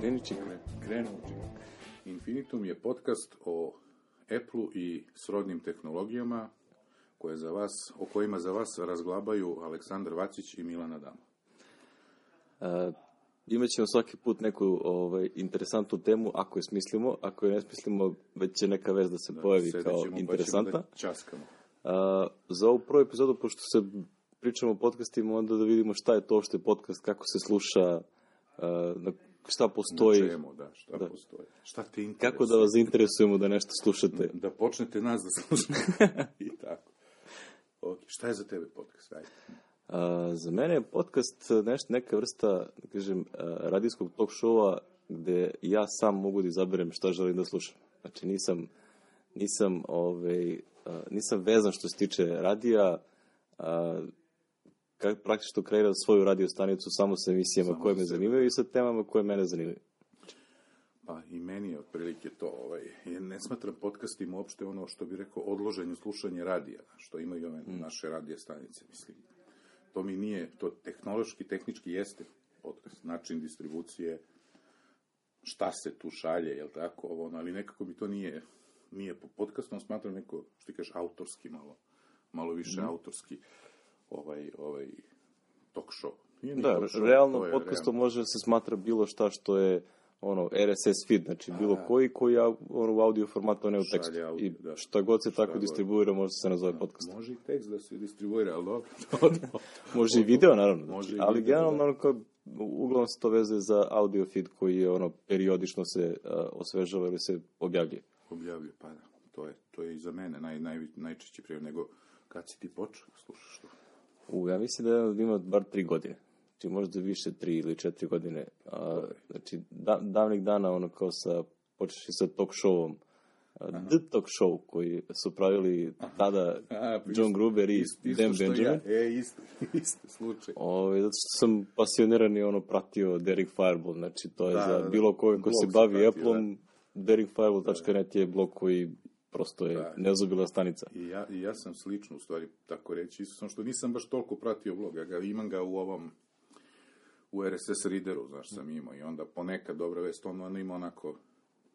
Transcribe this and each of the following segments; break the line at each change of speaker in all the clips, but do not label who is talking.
Kreni čika.
Krenuo čika. Infinitum je podcast o Apple i srodnim tehnologijama koje za vas, o kojima za vas razglabaju Aleksandar Vacić i Milan Adamo.
Uh, imat ćemo svaki put neku ovaj, interesantnu temu, ako je smislimo, ako je ne smislimo, već će neka vez da se
Da,
pojavi kao
ćemo pa
interesantna.
ćemo da časkamo.
Uh, za ovu prvu epizodu, pošto se pričamo o podcastima, onda da vidimo šta je to uopšte podcast, kako se sluša, uh, na šta postoji,
Na čemu, da, šta
Da.
postoji. Šta te interesuje?
kako da vas zainteresujemo da nešto slušate.
Da počnete nas da slušate. I tako. Ok, šta je za tebe podcast? Ajde.
A, za mene je podcast nešto, neka vrsta, da kažem, radijskog talk showa gde ja sam mogu da izaberem šta želim da slušam. Znači nisam, nisam, ovaj, nisam vezan što se tiče radija, a, ka, praktično kreiram svoju radio stanicu samo sa emisijama
Samo
koje me zanimaju i sa temama koje mene zanimaju.
Pa i meni je otprilike to, ovaj, ja ne smatram podcastima uopšte ono što bi rekao odloženje slušanje radija, što imaju ove
Mm.
naše radije stanice, mislim. To mi nije, to tehnološki, tehnički jeste podcast, način distribucije, šta se tu šalje, jel tako, ovo, ono, ali nekako mi to nije, nije po podcastom, smatram neko, što ti kažeš, autorski malo, malo više
Mhm.
autorski, ovaj, ovaj, talk show. Nije ni
Da,
talk show,
realno podcastom
realno.
može da se smatra bilo šta što je ono RSS feed, znači bilo
da.
koji koji je ono, u audio formatu, a ne u tekstu.
audio,
I
da.
šta god se tako
god.
distribuira može se nazove podcast.
Može i tekst da se distribuira, ali dobro.
Može i video, naravno.
Može
Znači,
i
ali
video,
generalno
da.
kao, uglavnom se to veze za audio feed koji je ono periodično se uh, osvežava ili se objavljuje.
objavljuje, pa da. To je, to je i za mene naj, naj, najčešći prijevod, nego kad si ti počeo da slušaš to?
U, ja mislim da ima bar tri godine. Znači možda više tri ili četiri godine. A, znači da, davnih dana ono kao sa, počeš i sa talk showom. A, The Talk Show koji su pravili tada
A, pa
John
isto-
Gruber i
isto, isto
Dan Benjamin.
Ja. E, isto, isto slučaj.
Ovaj, zato što sam pasioniran i ono pratio Derek Fireball, znači to je
Da,
za
da, da.
bilo koga ko se bavi Apple-om, derekfireball.net je blog koji prosto je
Da.
nezubila stanica.
I ja, I ja sam slično, u stvari, tako reći, isto sam što nisam baš toliko pratio blog, ja ga imam ga u ovom, u RSS readeru, znaš, sam imao, i onda ponekad, dobra vest, on, on ima onako,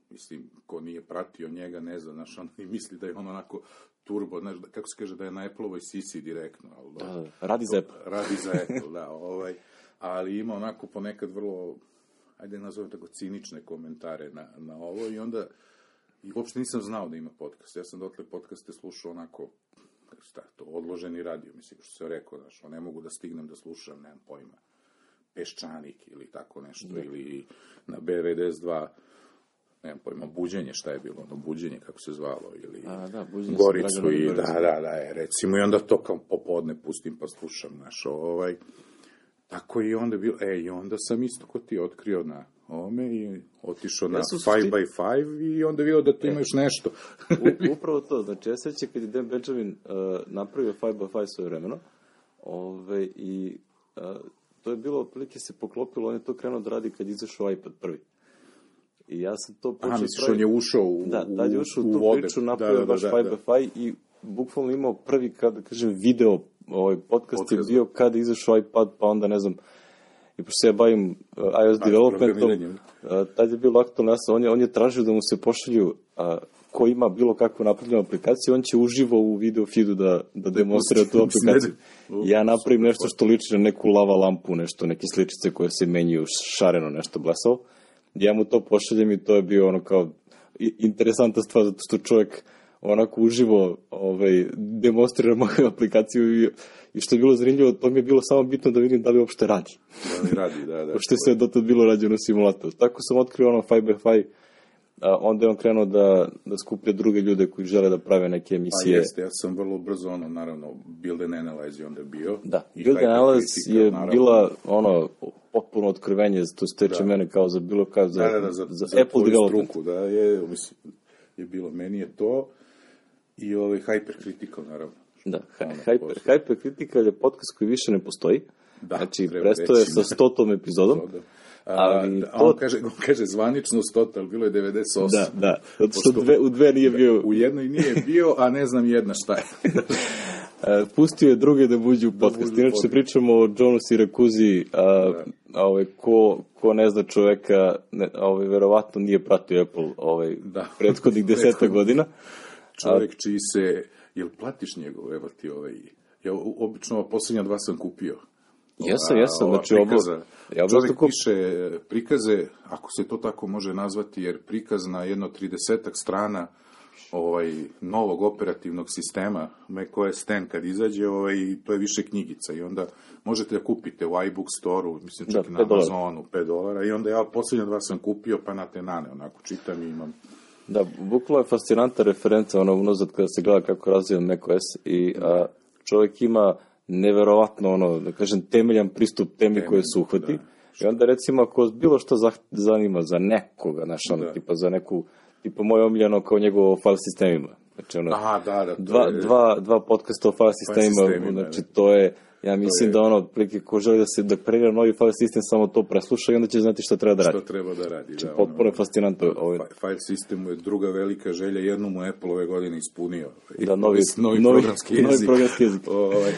mislim, ko nije pratio njega, ne zna, znaš, on i misli da je on onako turbo, znaš, da- kako se kaže, da je na Apple-ovoj sisi direktno, ali
Da, da, radi za Apple.
radi za Apple, da, ovaj, ali ima onako ponekad vrlo, ajde nazovem tako, cinične komentare na, na ovo i onda, i uopšte nisam znao da ima podcast. Ja sam dotle podcaste slušao onako, tako, to, odloženi radio, mislim, što se rekao, znaš, ne mogu da stignem da slušam, nemam pojma, Peščanik ili tako nešto, ili na B92, nemam pojma, buđenje, šta je bilo, ono, buđenje, kako se zvalo, ili...
A, da, buđenje
Goricu i da,
Goricom.
da, da, je, recimo, i onda to kao popodne pustim pa slušam, znaš, ovaj, tako i onda bilo, e, i onda sam isto ko ti otkrio na ovome i otišao na
Ja sam
5
sušti-
by 5 i onda vidio da tu ima još nešto.
Upravo to, znači ja sećam kad je Dan Benjamin uh, napravio 5x5 svoje vremeno, ove, i uh, to je bilo, otprilike se poklopilo, on je to krenuo da radi kad je izašao iPad prvi. I ja sam to počeo...
Aha, misliš, on je ušao u,
Da, tad je ušao u
u
tu
vode.
priču, napravio
da, da,
baš
da,
5x5 i bukvalno imao prvi, kada kažem, video, ovaj podcast,
Podcast.
je bio kada je izašao iPad, pa onda ne znam, i pošto se ja bavim uh, iOS developmentom, uh, tad je bilo aktualno, ja sam, on je, on je tražio da mu se pošalju uh, ko ima bilo kakvu napravljenu aplikaciju, on će uživo u video feedu da, da demonstrira tu
pusti.
aplikaciju. Ja napravim nešto što liči na neku lava lampu, nešto, neke sličice koje se menjaju šareno, nešto blesavo. Ja mu to pošaljem i to je bio ono kao i- interesantna stvar, zato što čovjek onako uživo ovaj, demonstrira moju aplikaciju i, i što je bilo zanimljivo, to mi je bilo samo bitno da vidim da li uopšte radi.
Da, da, radi, da, da.
Pošto je sve dotad bilo rađeno u simulatoru. Tako sam otkrio ono 5x5, a onda je on krenuo da, da skuplja druge ljude koji žele da prave neke
Pa
emisije.
jeste, ja sam vrlo brzo, ono, naravno, Build and Analyze je onda bio.
Da,
I
Build
Hypercritica,
Analyze je
naravno.
bila ono potpuno otkrivanje, to se tiče mene kao za bilo kao za,
da, da, da, za,
za,
za
Apple development.
struku, da, je, mislim, je bilo, meni je to i ovaj Hypercritical, naravno.
Da, Hyper. Hypercritical je podcast koji više ne postoji.
Da,
znači, prestao je sa
da.
stotom epizodom.
Da. A,
Ali
da,
to-
on, kaže, on kaže zvanično 100, ali bilo je 98.
Da, da. Zato što dve, u dve nije bio...
U jednoj nije bio, a ne znam jedna šta je.
E, pustio je druge da buđu u podcast.
u
Inače pričamo o Johnu Sirakuzi, a, a ovaj, ko, ko ne zna čoveka, ne, ovaj, verovatno nije pratio Apple ovaj,
Da.
prethodnih deseta godina.
Čovjek čiji se, jel platiš njegov, evo ti ovaj, ja obično posljednja dva sam kupio.
Jesam,
A,
jesam, znači ovo- ja
Čovjek
kup-
piše prikaze, ako se to tako može nazvati, jer prikaz na jedno 30 strana ovaj, novog operativnog sistema, macOS 10 kad izađe, ovaj, to je više knjigica i onda možete da kupite u iBook store-u, mislim čak
Da,
na. Amazonu, 5 dolara i onda ja posljednja dva sam kupio pa na te nane, onako čitam i imam
Da, bukvalo je fascinanta referenca ono unazad kada se gleda kako razvija macOS i a, čovjek ima neverovatno ono, da kažem, temeljan pristup temi koje se uhvati. I onda recimo ako bilo što zanima za nekoga, znaš, ono,
Da.
tipa za neku, tipa moje omiljeno kao njegovo file sistemima. Znači, ono,
Aha, da, da,
dva,
je-
dva, dva podcasta o file sistemima,
sistemima,
znači
da.
to je, ja mislim
je-
da ono, otprilike ko želi da se da kreira novi file sistem, samo to presluša i onda će znati šta treba da radi.
što treba da radi. da,
Znači, Potpuno je fascinantno. Ovaj,
Fi- File systemu je druga velika želja, jednu mu Apple ove godine ispunio.
Da, novi-
novi,
novi-
programski
novi
jezik.
programski jezik.
Ovaj,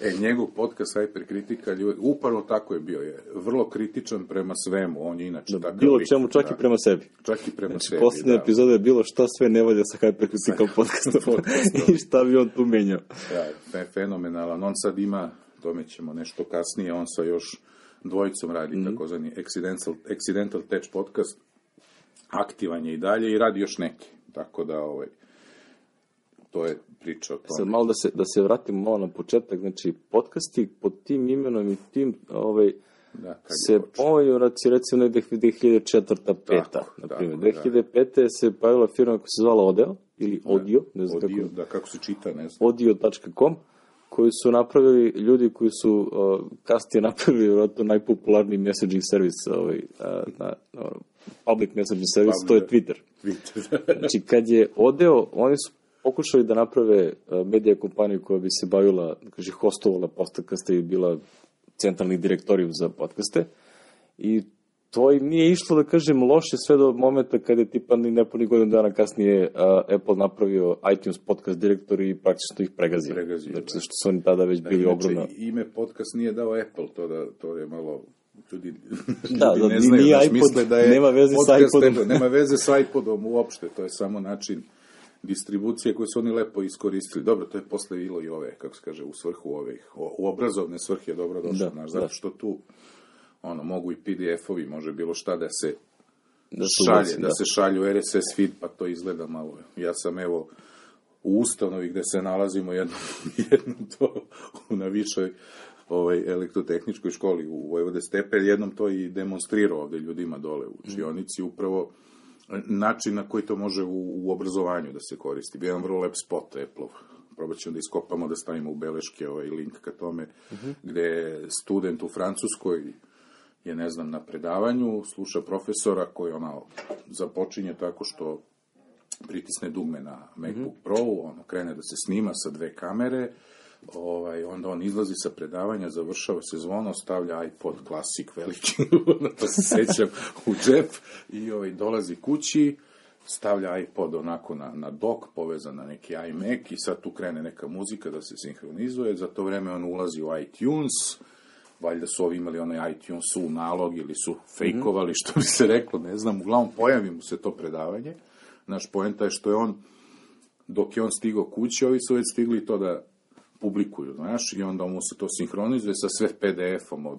e, njegov podcast Hyperkritika, ljudi, upravo tako je bio. Je vrlo kritičan prema svemu. On je inače takav
bilo
lik,
čemu, čak
da.
i prema sebi.
Čak i prema
Znači,
sebi.
posljednja
da.
epizoda je bilo šta sve ne valja sa Hypercritical podcastom i šta bi on tu menjao.
Da, fe, fenomenalan. On sad ima, tome ćemo nešto kasnije, on sa još dvojicom radi
Mhm.
takozvani Accidental, Accidental Touch podcast. Aktivan je i dalje i radi još neki. Tako da, ovaj, to je priča o tome.
Sad malo da se, da se vratimo malo na početak, znači podcasti pod tim imenom i tim ovaj,
Da,
se
počeo.
pomenju raci, recimo negde 2004. peta, na primjer.
da.
2005. se pojavila firma koja se zvala Odeo, ili Audio, ne znam
Odio,
kako,
da, kako se čita, ne znam.
audio.com, koji su napravili ljudi koji su uh, kasnije napravili vjerojatno najpopularniji messaging servis ovaj, uh, na, na, public messaging servis, to je Twitter.
Twitter.
Znači, kad je odeo, oni su pokušali da naprave uh, medija kompaniju koja bi se bavila, da kaže, hostovala podcaste i bila centralni direktorijum za podcaste. I to im nije išlo, da kažem, loše sve do momenta kada je tipa ni nepuni godinu dana kasnije uh, Apple napravio iTunes podcast direktor i praktično ih pregazio.
Pregazio,
znači,
da.
zašto su oni tada već bili ogromna...
Ime podcast nije dao Apple, to, da, to je malo... Ljudi,
Da,
ljudi
da,
ne znaju,
nije iPod,
misle da je
nema veze sa
podcast
iPodom.
Apple, nema veze sa iPodom uopšte, to je samo način distribucije koju su oni lepo iskoristili. Dobro, to je posle bilo i ove, kako se kaže, u svrhu ovih, u obrazovne svrhe je dobro došlo,
Da,
znaš,
da.
zato što tu ono, mogu i PDF-ovi, može bilo šta da se
Da
šalje,
ubaci,
da, se šalju RSS feed, pa to izgleda malo. Ja sam evo u ustanovi gde se nalazimo jednom, jednom to na višoj ovaj, elektrotehničkoj školi u Vojvode Stepe, jednom to i demonstrirao ovde ljudima dole u učionici, upravo način na koji to može u, u obrazovanju da se koristi. Bio jedan vrlo lep spot Apple-ov. Probat ćemo da iskopamo, da stavimo u beleške ovaj link ka tome, gde je student u Francuskoj je, ne znam, na predavanju, sluša profesora koji ona započinje tako što pritisne dugme na MacBook Pro, ono krene da se snima sa dve kamere, ovaj, onda on izlazi sa predavanja, završava se zvono, stavlja iPod klasik veliki, to se sećam, u džep i ovaj, dolazi kući, stavlja iPod onako na, na dok, povezan na neki iMac i sad tu krene neka muzika da se sinhronizuje, za to vreme on ulazi u iTunes, valjda su ovi imali onaj iTunes u nalog ili su fejkovali, što bi se reklo, ne znam, uglavnom pojavi mu se to predavanje. Naš poenta je što je on, dok je on stigao kući, ovi su već stigli to da publikuju, znaš, i onda mu se to sinhronizuje sa sve PDF-om od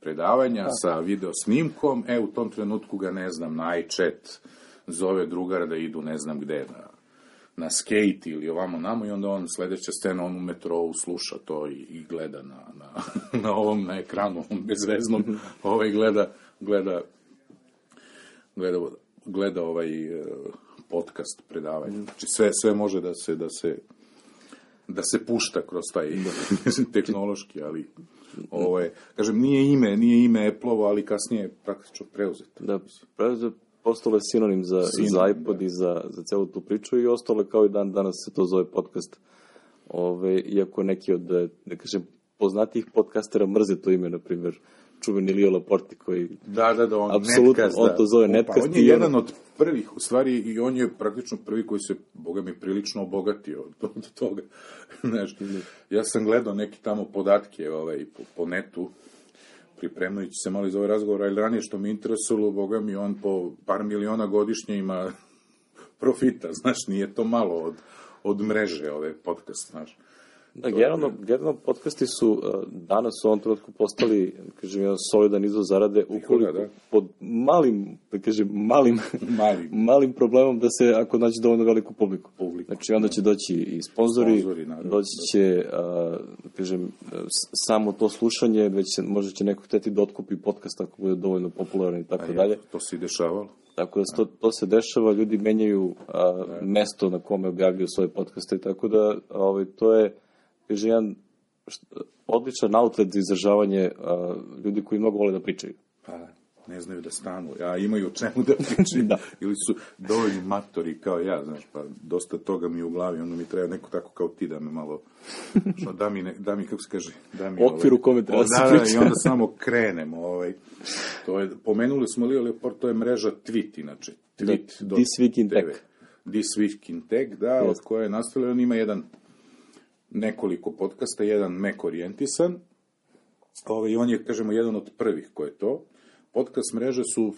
predavanja, sa video snimkom, e, u tom trenutku ga, ne znam, na iChat zove drugar da idu ne znam gde, na, na skate ili ovamo namo i onda on sledeća scena, on u metrou sluša to i, i gleda na, na, na ovom, na ekranu, on bezveznom, ovaj gleda, gleda, gleda, gleda ovaj e, podcast predavanja. Znači sve, sve može da se, da se, da se pušta kroz taj tehnološki, ali ovo je, kažem, nije ime, nije ime Apple-ovo, ali kasnije je praktično preuzeto.
Da, preuzeo postalo je sinonim za,
Sinonim,
za iPod
da.
i za, za celu tu priču i ostalo kao i dan danas se to zove podcast. Ove, iako neki od, da kažem, poznatijih podcastera mrze to ime, na primjer, čuveni Lio Laporte koji...
Da, da, da, on
Apsolutno,
netkast,
on
da.
to zove
Pa
netkast
on je jedan od prvih, u stvari, i on je praktično prvi koji se, boga mi, prilično obogatio od, od toga. Znaš, ja sam gledao neki tamo podatke ovaj, po, po netu, pripremajući se malo iz ovaj razgovor, ali ranije što me interesovalo, boga mi, on po par miliona godišnje ima profita, znaš, nije to malo od, od mreže ove podcast, znaš.
Da, generalno, generalno podcasti su uh, danas u ovom trenutku postali, da kažem, jedan solidan izvor zarade ukoliko
da.
pod malim, da kažem, malim,
Malim.
malim problemom da se, ako nađe dovoljno veliku publiku.
Publiku,
Znači, onda će doći i sponzori,
Sponzori, naravno,
doći će, uh, da kažem, samo to slušanje, već će, možda će neko hteti da otkupi podcast ako bude dovoljno popularan i tako dalje.
To se i dešavalo.
Tako da to, to se dešava, ljudi menjaju a, mesto na kome objavljuju svoje podcaste, tako da ovaj, to je, kaže, jedan odličan outlet za izražavanje a, ljudi koji mnogo vole da pričaju.
Pa, ne znaju da stanu, a imaju o čemu da pričaju,
Da.
ili su dovoljni matori kao ja, znaš, pa dosta toga mi je u glavi, onda mi treba neko tako kao ti da me malo, što, da mi, ne, da mi, kako se kaže, da mi...
Okvir u kome treba da se
da, da,
priča.
i onda samo krenemo, ovaj, to je, pomenuli smo Leo Leopard, to je mreža Tweet, inače, Tweet.
Da, This Week in
TV.
Tech.
This Week in Tech, da, od koje je nastavljeno, ima jedan nekoliko podcasta, jedan Mac orijentisan, Ovaj, on je, kažemo, jedan od prvih ko je to. Podcast mreže su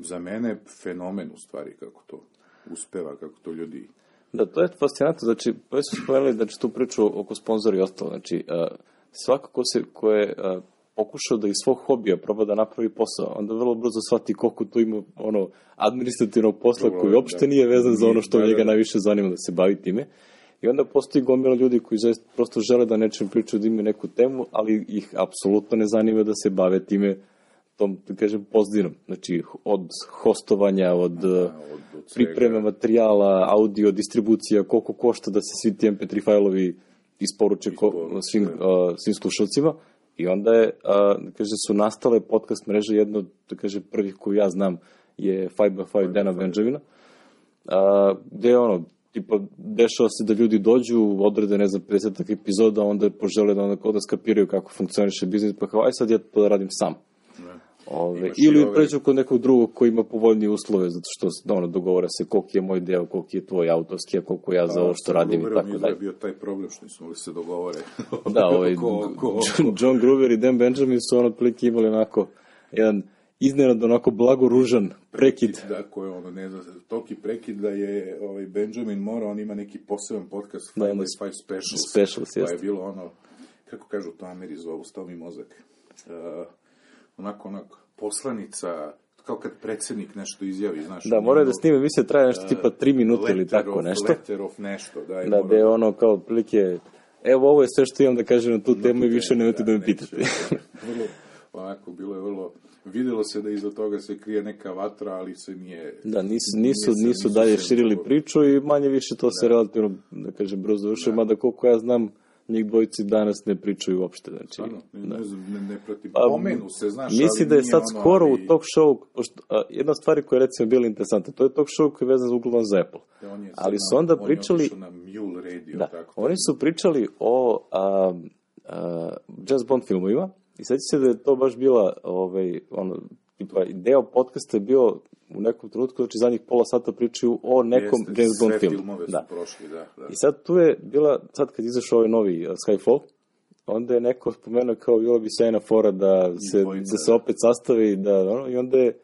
za mene fenomen u stvari, kako to uspeva, kako to ljudi...
Da, to je fascinantno, znači, pa su spomenuli, znači, tu priču oko sponzora i ostalo, znači, svako ko, se, ko je pokušao da iz svog hobija proba da napravi posao, onda vrlo brzo shvati koliko tu ima ono administrativnog posla
Dobro,
koji uopšte
da.
nije vezan za ono što
Da, da,
njega
da.
najviše zanima da se bavi time. I onda postoji gomila ljudi koji zaista prosto žele da nečem pričaju da imaju neku temu, ali ih apsolutno ne zanima da se bave time tom, da kažem, pozdinom. Znači, od hostovanja, od,
od- od svega.
pripreme materijala, audio, distribucija, koliko košta da se svi ti MP3 fajlovi isporuče ko,
Isporuče,
svim, a, svim slušalcima. I onda je, a, da kaže, su nastale podcast mreže, jedno, od, da kaže, prvih koju ja znam je 5x5 Dana Benjamina, a, gde je ono, tipa, dešava se da ljudi dođu, odrede, ne znam, 50 epizoda, onda požele da onda, da skapiraju kako funkcioniše biznis, pa kao, aj sad ja to da radim sam. Ove,
Imaš
ili
ove-
pređu kod nekog drugog koji ima povoljnije uslove, zato što ono, dogovora se koliko je moj deo, koliko je tvoj autorski, a koliko ja za ovo što radim i tako dalje.
je bio taj problem što nismo mogli se dogovore.
Da, ovaj,
Ko- ko-
John, John Gruber i Dan Benjamin su ono otprilike imali onako jedan iznenad onako blagoružan prekid.
Da, ko je ono, ne znam, toliki prekid da je ovaj, Benjamin morao, on ima neki poseban podcast,
Da,
5
ima
by 5 Specials.
Specials,
Pa je bilo ono, kako kažu to Ameri zovu, stao mi mozak. Uh, onako, onako, poslanica, kao kad predsednik nešto izjavi, znaš.
Da, moraju da snime, mislim, traje nešto tipa tri minuta ili tako
of,
nešto.
Letter of nešto, da.
Da,
mora
da je ono kao otprilike, evo ovo je sve što imam da kažem na tu temu i više nemojte da me
neće.
pitate.
vrlo, onako, bilo je vrlo, videlo se da iza toga se krije neka vatra, ali se nije...
Da, nisu, nisu,
se-
nisu dalje širili priču i manje više to se relativno, da kažem, brzo završuje, mada koliko ja znam, njih dvojici danas ne pričaju uopšte. Znači,
Stvarno, ne, ne, ne, pratim.
Pa,
Pomenu se, znaš,
Mislim
ali
da je sad
ono,
skoro u
ali-
talk show, pošto, a, jedna stvar koja je recimo bila interesantna, to je talk show koji je vezan za uglavnom za Apple.
da on je
Ali su onda
on
pričali,
otišao na Mule Radio,
da,
tako.
oni su pričali o a, a, Jazz Bond filmovima i seća se da je to baš bila ovaj, ono, tipa, deo podcasta je bio u nekom trenutku, znači zadnjih pola sata pričaju o nekom
Jeste,
James Bond filmu.
filmove
Da.
prošli, da, da.
I sad tu je bila, sad kad izašao ovaj novi uh, Skyfall, onda je neko spomenuo kao bila bi sjajna fora da se,
dvojica,
da se opet sastavi, da, ono, i onda je,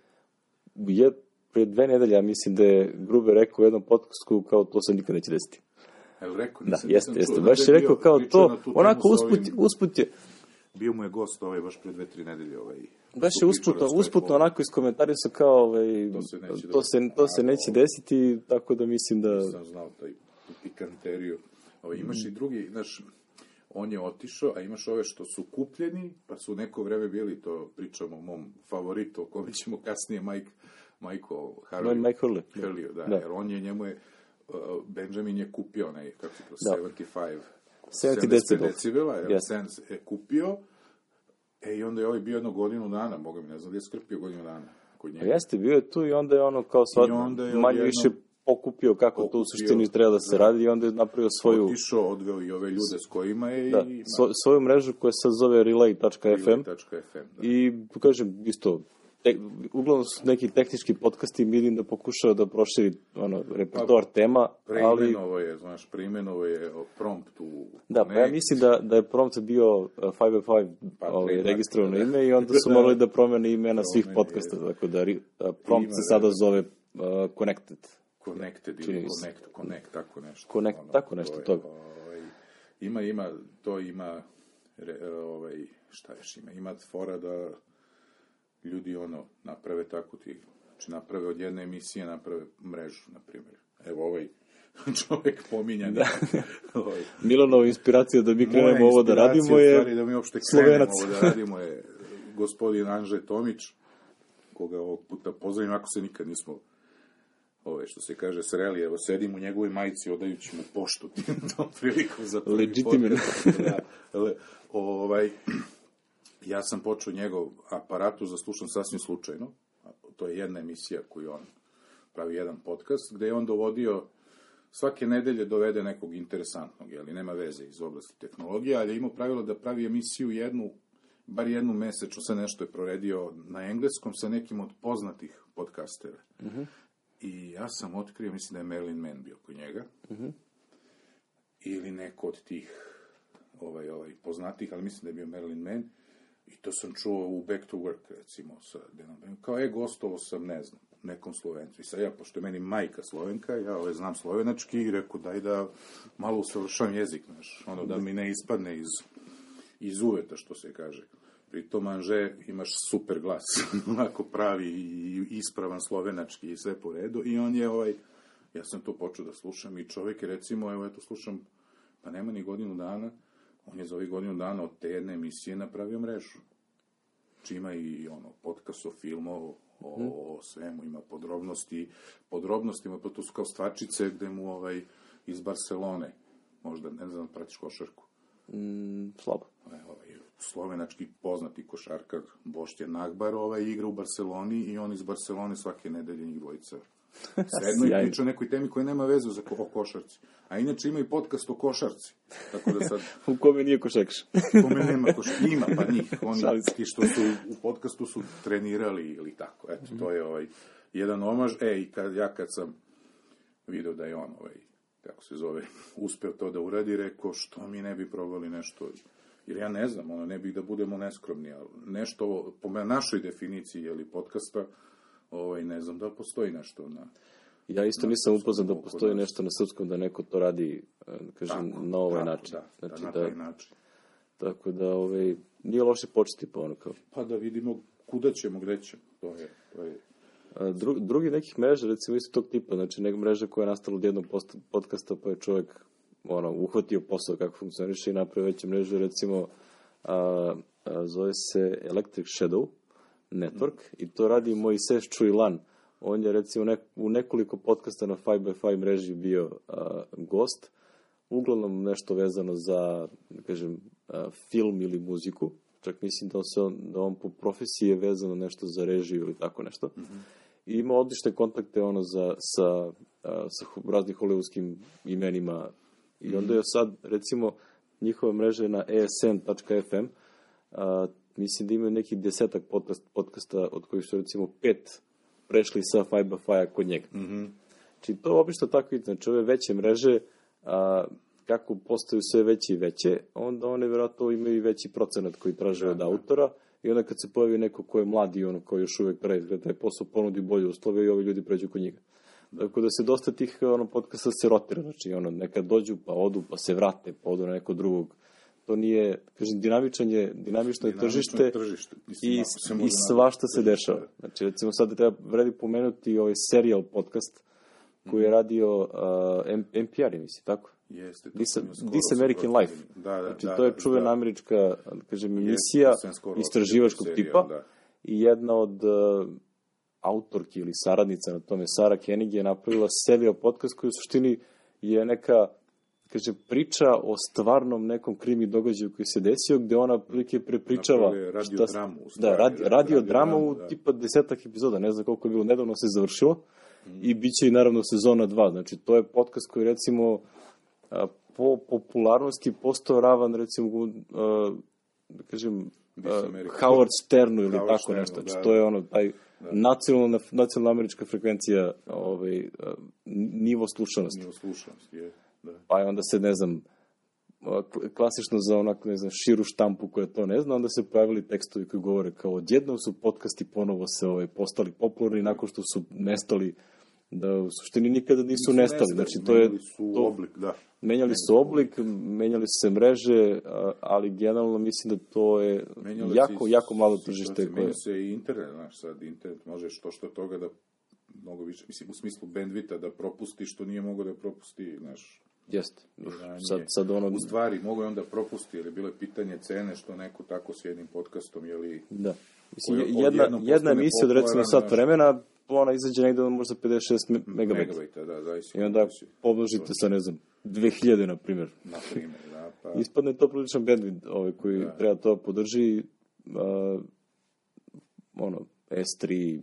je pre dve nedelje, ja mislim da je Gruber rekao u jednom podcastu kao to se nikad neće desiti.
Jel rekao,
Da,
nisam,
jeste,
nisam
jeste.
čuo.
Baš je
da
rekao kao to, onako usput,
ovim-
usput je,
Bio mu je gost ovaj baš pre dve, tri nedelje ovaj.
baš je usputno, usputno onako iskomentarisao kao, ovaj,
To se neće
to se, to se neće desiti, tako da mislim da,
Nisam znao taj pikanteriju. Ovo, imaš i drugi, znaš, on je otišao, a imaš ove što su kupljeni, pa su neko vreme bili, to pričamo o mom favoritu, o kome ćemo kasnije, Mike, Michael Harley.
Mike Hurley.
Hurley, da,
Da.
jer on je, njemu je, uh, Benjamin je kupio onaj, kako se to,
Da.
75,
70
75
decibel.
decibela, jer
Yes.
Sense je kupio, e, i onda je ovaj bio jedno godinu dana, boga mi, ne znam gdje je skrpio godinu dana kod
Pa
njega.
jeste, bio je tu i onda je ono kao sva,
I onda je
manje više pokupio kako to u
Pokupio,
suštini treba da se
da.
radi i onda je napravio svoju,
Otišao, odveo i ove ljude s kojima je
da,
i...
svo, svoju mrežu koja se zove relay.fm
Relay.fm, da.
i kažem isto te, uglavnom su neki tehnički podcasti vidim da pokušava da proširi ono, repertoar tema, ali
Preimenovo je, znaš, preimenovo je prompt u...
da, pa ja mislim da, da je prompt bio uh, 5x5
Pa,
ovaj, registrovano
da.
ime i onda su
Da.
morali da promene imena svih podcasta, tako da a, prompt se
da.
sada zove uh, Connected.
Connected ili. Connect, Connect, tako nešto.
Connect, tako nešto
to je,
toga.
Ovaj, ima, ima, to ima, re, ovaj, šta još ima, ima fora da ljudi ono, naprave tako ti, znači naprave od jedne emisije, naprave mrežu, na primjer. Evo ovaj čovjek pominjan. Da. ovaj,
Milanova inspiracija da mi krenemo ovo da radimo je
stvari, da mi uopšte krenemo ovo da radimo je gospodin Anže Tomić, koga ovog puta pozdravim, ako se nikad nismo ove, što se kaže, sreli, evo, sedim u njegovoj majici odajući mu poštu tom prilikom za prvi podcast. Da, le, ovaj, ja sam počeo njegov aparatu za slušam sasvim slučajno. To je jedna emisija koju on pravi jedan podcast, gde je on dovodio svake nedelje dovede nekog interesantnog, jeli, nema veze iz oblasti tehnologije, ali je imao pravilo da pravi emisiju jednu, bar jednu mesečno, sve nešto je proredio na engleskom sa nekim od poznatih podcastera. I ja sam otkrio, mislim da je Marilyn Mann bio kod njega, ili neko od tih ovaj, ovaj, poznatih, ali mislim da je bio Marilyn Mann, i to sam čuo u Back to Work, recimo, sa Denom. Kao, e, gostovo sam, ne znam, nekom Slovencu. I sad ja, pošto je meni majka Slovenka, ja ovaj, znam slovenački i rekao, daj da malo usavršavam jezik, znaš, ono, da mi ne ispadne iz, iz uveta, što se kaže. Pri tom, Anže, imaš super glas, onako pravi i ispravan slovenački i sve po redu. I on je, ovaj, ja sam to počeo da slušam i čovjek je, recimo, evo, eto, slušam, pa nema ni godinu dana, on je za ovih godinu dana od te jedne emisije napravio mrežu. Znači ima i ono, podcast o filmu, o, o svemu, ima podrobnosti, podrobnostima, pa to su kao stvačice gde mu ovaj, iz Barcelone, možda, ne znam, pratiš košarku,
mm, slabo.
ovaj, ovaj, slovenački poznati košarkar Boštjan Nagbar ovaj, igra u Barceloni i on iz Barcelone svake nedelje njih dvojica sedno i priča o nekoj temi koja nema vezu za ko, o košarci. A inače ima i podcast o košarci. Tako da sad,
U kome nije košekš.
kome nema košarci, ima pa njih. Oni ti što su u podcastu su trenirali ili tako. Eto, to je ovaj, jedan omaž. E, i kad, ja kad sam video da je on, ovaj, kako se zove, uspeo to da uradi, rekao, što mi ne bi probali nešto Jer ja ne znam, ono, ne bih da budemo neskromni, ali nešto, po našoj definiciji, jeli, podcasta, ovaj, ne znam da postoji nešto na...
Ja isto
Na
nisam upoznan da postoji nešto na srpskom da neko to radi, e, da kažem, na ovaj
tako,
način.
Da,
znači,
da, na
da,
taj način.
tako da, ovaj, nije loše početi pa ono kao.
Pa da vidimo kuda ćemo, gde ćemo. To je, to je
dru, drugi nekih mreža, recimo isto tog tipa, znači neka mreža koja je nastala od jednog post, podcasta, pa je čovjek ono, uhvatio posao kako funkcioniše i napravio veću mrežu, recimo a, a, zove se Electric Shadow Network i to radi Moises Čujlan. On je recimo nek, u nekoliko podcasta na 5x5 mreži bio a, gost, uglavnom nešto vezano za, da kažem, a, film ili muziku. Čak mislim da on, se on, da on po profesiji je vezano nešto za režiju ili tako nešto. I ima odlične kontakte ono za, sa, a, sa raznih hollywoodskim imenima. I onda je sad, recimo, njihova mreža je na esn.fm. A, mislim da imaju neki desetak podcast, podcasta, od kojih su recimo pet prešli sa 5x5 kod njega. Znači, to obično tako ide. Znači, ove veće mreže, a, kako postaju sve veće i veće, onda one vjerojatno imaju i veći procenat koji traže od autora i onda kad se pojavi neko ko je mladi, ono koji još uvek pravi taj posao, ponudi bolje uslove i ovi ljudi pređu kod njega. Tako da se dosta tih ono, podcasta se rotira, znači ono, nekad dođu pa odu, pa se vrate, pa odu na nekog drugog. To nije, kažem, dinamičan je, dinamično je tržište,
je tržište. Mislim,
i, i svašta se dešava.
tržište.
Znači, recimo sad treba vredi pomenuti ovaj serial podcast koji je radio uh, NPR, mislim, tako?
Jeste.
This, This American. Life.
Da, da,
znači,
da,
to je
da,
čuvena
da.
američka, da kažem, emisija istraživačkog tipa
da.
i jedna od uh, autorki ili saradnica na tome, Sara Koenig, je napravila serial podcast koji u suštini je neka kaže, priča o stvarnom nekom krimi događaju koji se desio, gde ona prilike prepričava...
Je
šta se-
radiodramu, u
Da,
stvari,
radi,
ra-
radiodrama u
radiodramu, da.
tipa desetak epizoda, ne znam koliko je bilo, nedavno se završilo, i bit će i naravno sezona 2. Znači, to je podcast koji recimo po popularnosti postao ravan recimo da kažem Howard Sternu ili
Howard
tako
Sternu,
nešto. Znači,
da.
to je ono, taj nacionalna, nacionalna američka frekvencija ovaj, nivo slušanosti.
Nije slušanost, je. Da.
Pa je onda se, ne znam, klasično za onako, ne znam, širu štampu koja to ne zna, onda se pojavili tekstovi koji govore kao odjednom su podcasti ponovo se ovaj, postali popularni nakon što su nestali, da u suštini nikada nisu, nestali. Znači, to je,
Menjali su
to,
oblik, da.
menjali su oblik, menjali su se mreže, ali generalno mislim da to je
Menjala
jako,
se i
jako malo tržište koje...
Menja se i internet, znaš, sad internet možeš to što od toga da mnogo više, mislim, u smislu bandvita da propusti što nije mogao da propusti, znaš,
Jeste. Sad, sad ono...
U stvari, mogo je onda propusti, jer je bilo je pitanje cene što neko tako s jednim podcastom, je li...
Da. Mislim, jedna, jedna emisija od recimo sat vremena, ona izađe negde možda 56 me- megabajta.
Megabajta, da, zavisi.
I onda pomnožite sa, ne znam, 2000, na primjer.
Na primjer, da, pa...
Ispadne to priličan bandwidth ovaj, koji treba to podrži uh, ono, S3,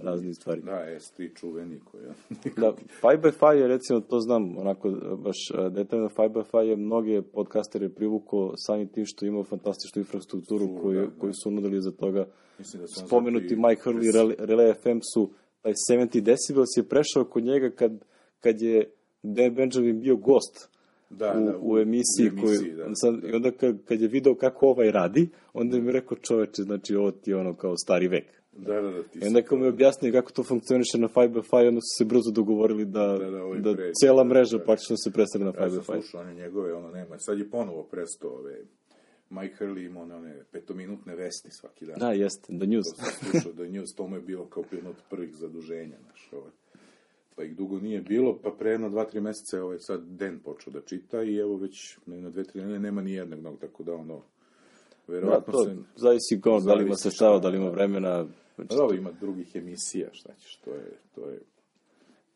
razne stvari.
Da, S3 čuveni koji je...
Da, 5x5 je recimo, to znam, onako, baš e, detaljno, 5x5 je mnoge podcastere privuko samim tim što ima fantastičnu infrastrukturu
Su,
koju,
da, da.
koju su nudili za toga.
Mislim da
Spomenuti
zato i-
Mike Hurley, Relay, Relay FM su, taj 70 decibels je prešao kod njega kad, kad je Dan Benjamin bio gost
Da,
u,
da,
u emisiji,
u emisiji,
koju,
da,
sad,
da.
i onda kad, kad je video kako ovaj radi, onda mi je rekao čoveče, znači ovo ti je ono kao stari vek.
Da, da, da, ti
I onda kad mu je objasnio kako to funkcioniše na 5x5, onda su se brzo dogovorili da,
Da,
da,
da, ovaj
da
pređe,
cela
da,
mreža
da.
praktično se preseli na
Ja sam
5x5.
slušao one njegove, ono nema. Sad je ponovo presto ove... Mike Hurley ima one, one petominutne vesti svaki dan.
Da, jeste, The News.
To sam slušao da News, to mu je bilo kao jedno od prvih zaduženja, znaš, ovaj. Pa ih dugo nije bilo, pa pre jedno dva, tri meseca je ovaj sad Den počeo da čita i evo već na dve, tri nedelje nema ni jednog, no, tako da ono,
Da,
verovatno
to
se...
zavisi kao da li ima sredstava,
šta,
da li ima
da.
vremena. Znači,
Pa dobro, ima drugih emisija, šta ćeš, to je, to je,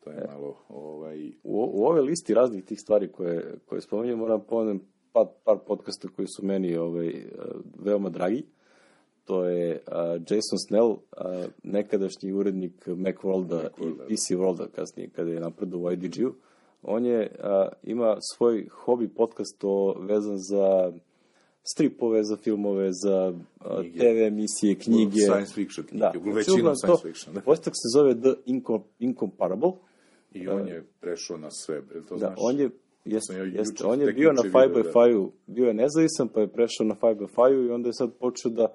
to je malo, ovaj,
u, u ove listi raznih tih stvari koje, koje spominjem, moram pomenem par, par podcasta koji su meni ovaj, eh, veoma dragi. To je uh, Jason Snell, uh, nekadašnji urednik Macworlda i PC Worlda, kasnije kada je napredo u IDG-u. On je, uh, ima svoj hobi podcast o, vezan za stripove, za filmove, za
Knjige.
TV emisije, knjige.
Science fiction knjige,
Da,
većinom science fiction, da.
Podcast se zove The Incom- Incomparable.
I on je prešao na sve, to
Da,
znaš?
on je, jest,
sam ja
jest,
juče-
on je bio na
juče video,
5x5-u, bio je nezavisan, pa je prešao na 5x5-u i onda je sad počeo da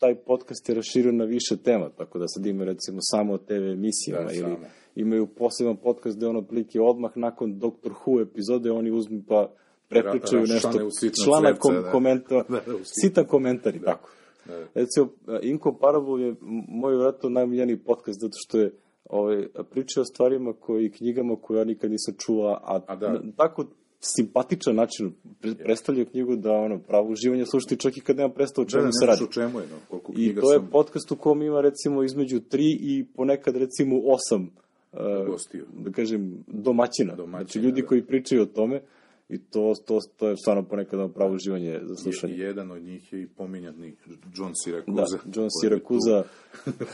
taj podcast je raširio na više tema, tako da sad ima recimo samo o TV emisijama
Da,
ili
samo.
imaju poseban podcast gde on otprilike odmah nakon Doctor Who epizode oni uzmu pa prepričaju
Ra-
nešto,
u sitna
člana kom,
da.
komentar,
Da, da, u sitna.
sitan komentar i tako.
Da.
Recimo, Incomparable je moj vjerojatno najmiljeniji podcast, zato što je ovaj, priča o stvarima koji, i knjigama koje ja nikad nisam čuo, a,
A da.
na tako simpatičan način pre, predstavlja knjigu da ono, pravo uživanje slušati čak i kad nema predstavu
Da,
čemu
da,
se radi.
o čemu je, no, koliko
I to je
sam
podcast u kom ima recimo između tri i ponekad recimo osam uh,
gostio.
da kažem, domaćina.
Domaćina,
znači ljudi
da.
koji pričaju o tome i to, to, to je stvarno ponekad pravo uživanje za slušanje.
Je, jedan od njih je i pominjani John
Da,
Siracusa.
John
koji je
Siracusa.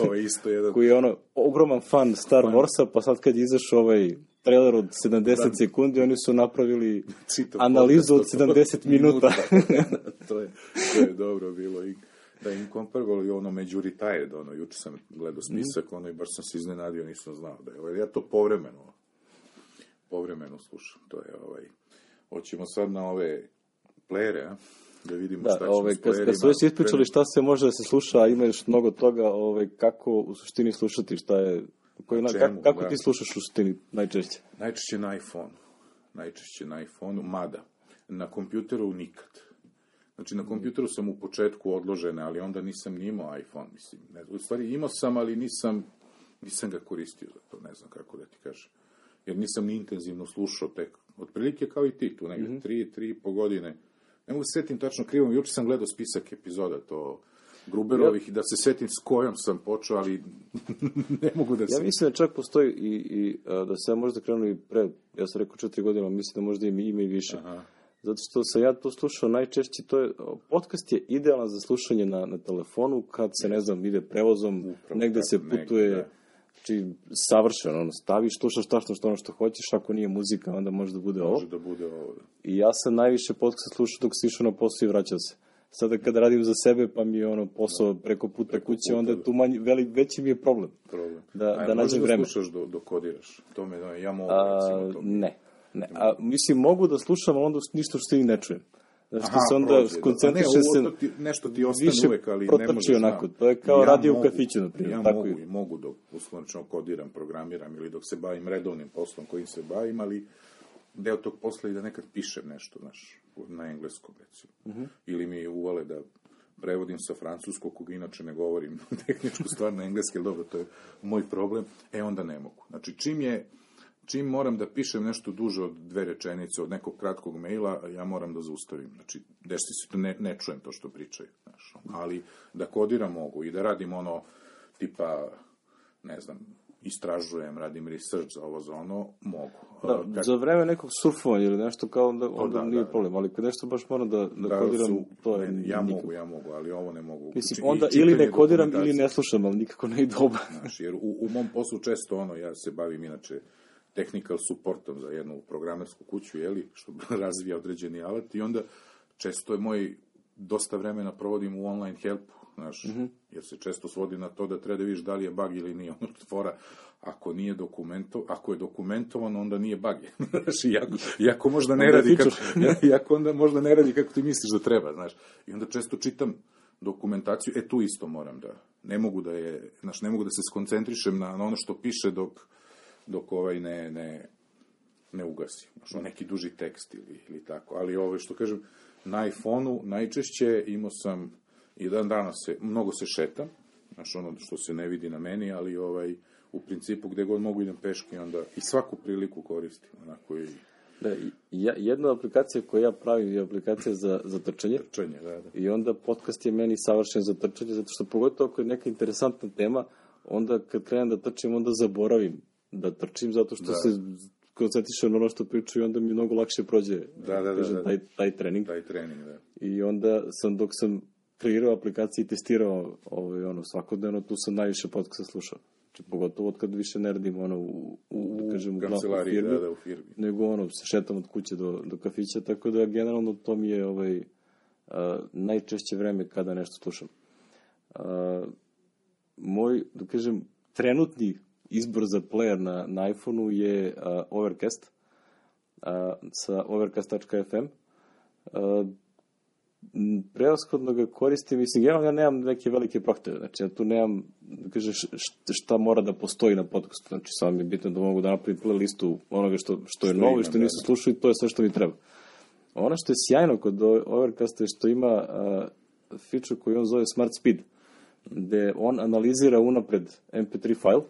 Ovo je isto jedan...
koji je ono ogroman fan Star Warsa, pa sad kad je izašao ovaj trailer od 70 sekundi, oni su napravili
Čitav
analizu od
podcast od
70 minuta.
to, je, to je dobro bilo. I, da Incomparable i ono među retired, ono, juče sam gledao spisak, ono, i baš sam se iznenadio, nisam znao da je, ovaj, ja to povremeno, povremeno slušam, to je, ovaj, hoćemo sad na ove playere, a? da vidimo
Da,
šta ćemo s
kad, kad su već ispričali šta se može da se sluša, a ima još mnogo toga, ovaj, kako u suštini slušati, šta je, koji, na,
čemu,
kako, kako ti slušaš u suštini najčešće?
Najčešće na iPhone. Najčešće na iPhone, mada. Na kompjuteru nikad. Znači, na kompjuteru sam u početku odložene, ali onda nisam ni imao iPhone, mislim. Ne, u stvari, imao sam, ali nisam, nisam ga koristio za to, ne znam kako da ti kažem. Jer nisam ni intenzivno slušao tek, otprilike kao i ti, tu negdje, tri, tri i po godine. Ne mogu se setim tačno krivo, juče sam gledao spisak epizoda, to Gruberovih, da se setim s kojom sam počeo, ali ne mogu da se...
Ja mislim da čak postoji i, i a, da se ja možda krenuo i pre, ja sam rekao četiri godine, ali mislim da možda ima, ima i više.
Aha.
Zato što sam ja to slušao najčešće, to je, podcast je idealan za slušanje na, na telefonu kad se, ne znam, ide prevozom,
Upravo
negde
tako,
se
negde,
putuje,
da.
Znači, savršeno, ono, staviš, slušaš tačno što ono što hoćeš, ako nije muzika, onda može da bude ovo.
Može da bude ovo.
I ja sam najviše podcast slušao dok si išao na posao i vraćao se. Sada kada radim za sebe, pa mi je ono posao preko puta
Preko
kuće,
puta,
onda
da.
tu manji, veli, veći mi je problem.
problem.
Da-
A,
da nađem vreme.
da slušaš do, do kodiraš. To me, da, ja mogu,
A,
recimo, to
ne, ne. A, mislim, mogu da slušam, onda ništa što i ne čujem. Znači,
Aha,
se onda
prođe, da.
skoncentriše
A ne,
se...
ti- nešto ti ostane
više
uvek, ali ne možeš,
onako.
da.
To je kao radio u
mogu,
kafiću, na primjer,
Ja
tako
mogu,
i-
i mogu dok uslovnično kodiram, programiram ili dok se bavim redovnim poslom kojim se bavim, ali deo tog posla je da nekad pišem nešto, znaš, na engleskom, recimo.
Mhm.
Ili mi uvale da prevodim sa francuskog, koga inače ne govorim tehničku stvar na engleski, dobro, to je moj problem, e onda ne mogu. Znači, čim je, čim moram da pišem nešto duže od dve rečenice, od nekog kratkog maila, ja moram da zaustavim. Znači, desi se to, ne, ne čujem to što pričaju, znaš, ali da kodiram mogu i da radim ono, tipa, ne znam, istražujem, radim research za ovo, za ono, mogu.
Da,
A, kad-
za vreme nekog surfovanja ili nešto kao onda, onda
da,
nije
da.
problem, ali kad nešto baš moram da, da,
da
kodiram,
su-
to je
ne, ja
nikako.
mogu, ja mogu, ali ovo ne mogu.
Mislim,
I
onda ili ne kodiram ili ne slušam, ali nikako ne ide oba.
Znaš, jer u, u mom poslu često ono, ja se bavim inače technical supportom za jednu programersku kuću, jeli, što razvija određeni alat i onda često je moj, dosta vremena provodim u online helpu, znaš, jer se često svodi na to da treba da vidiš da li je bug ili nije, ono fora, ako nije dokumento, ako je dokumentovano, onda nije bug. znaš, iako, iako možda ne
Onda
radi kako, iako onda možda ne radi kako ti misliš da treba, znaš. I onda često čitam dokumentaciju, e tu isto moram da, ne mogu da je, znaš, ne mogu da se skoncentrišem na, na ono što piše dok, dok ovaj ne, ne, ne ugasi. Ono, neki duži tekst ili, ili tako. Ali ovo što kažem, na iPhone-u najčešće imao sam, i dan danas se, mnogo se šetam, znaš, ono što se ne vidi na meni, ali ovaj, u principu gde god mogu idem peške, onda i svaku priliku koristim, onako i
Da, ja, jedna aplikacija koju ja pravim je aplikacija za, za trčanje.
trčanje, da, da.
I onda podcast je meni savršen za trčanje, zato što pogotovo ako je neka interesantna tema, onda kad krenem da trčim, onda zaboravim da trčim, zato što
Da.
se koncentrišem na ono što pričaju i onda mi mnogo lakše prođe
Da, da, da,
kažem,
da.
Taj, taj trening.
Taj trening, da.
I onda sam, dok sam kreirao aplikaciju i testirao ovaj, ono, svakodnevno, tu sam najviše podcasta slušao. Znači, pogotovo od kad više ne radim ono, u, u, da kažem, u u firmi,
da, da, u firmi.
nego ono, se šetam od kuće do, do kafića, tako da generalno to mi je ovaj, a, najčešće vreme kada nešto slušam. A, moj, da kažem, trenutni izbor za player na, na iPhoneu je a, Overcast a, sa overcast.fm. A, m, Preoshodno ga koristim, mislim, ja, ja nemam neke velike prohteve, znači ja tu nemam, da kažeš, šta mora da postoji na podcastu, znači samo mi je bitno da mogu da napravim playlistu onoga što, što je
Što
novo i što
da,
nisu
da.
slušali, to je sve što mi treba. Ono što je sjajno kod Overcasta je što ima uh, feature koji on zove Smart Speed, gde on analizira unapred MP3 file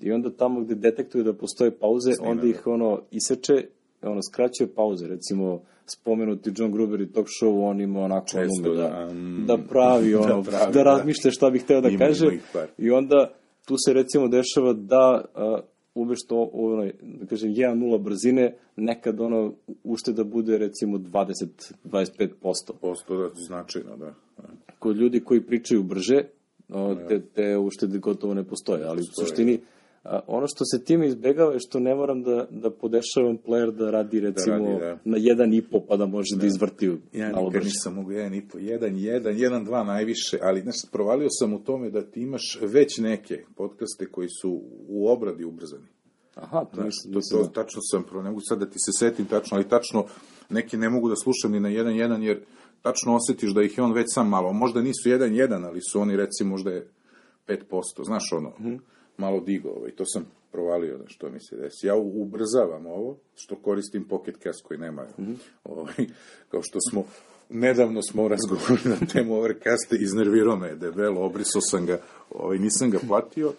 i onda tamo gde detektuje da postoje pauze,
Snima,
onda ih ono iseče, ono skraćuje pauze, recimo spomenuti John Gruber i talk show, on ima onako
Često,
ono da,
da, mm,
da pravi ono,
da
da,
pravi, da.
razmišlja šta bi hteo da
Ima,
kaže
ima
i onda tu se recimo dešava da uh, umešto onaj, da kažem, 1.0 brzine, nekad ono ušteda bude recimo 20-25%.
Posto da, značajno, da. da.
Kod ljudi koji pričaju brže, o, te, te uštede gotovo ne postoje, ali u
Postoje,
suštini a, ono što se time izbegava je što ne moram da, da podešavam player da radi recimo
radi, da.
na 1.5 pa da može da, izvrti
Ja
malo
nikad
brže.
nisam mogao jedan i po, jedan, jedan, jedan, dva najviše, ali znaš, provalio sam u tome da ti imaš već neke podcaste koji su u obradi ubrzani.
Aha, to
Znaš,
mislim,
to,
mislim
to,
da.
tačno sam, pro, ne mogu sad da ti se setim tačno, ali tačno neki ne mogu da slušam ni na jedan jedan, jer tačno osjetiš da ih je on već sam malo, možda nisu jedan jedan, ali su oni recimo možda je 5%, znaš ono, malo digo, ovaj, to sam provalio da što mi se desi. Ja ubrzavam ovo, što koristim Pocket Cast koji nema, ovaj, kao što smo, nedavno smo razgovorili na temu Overcasta, iznervirao me je debelo, obrisao sam ga, ovaj, nisam ga platio,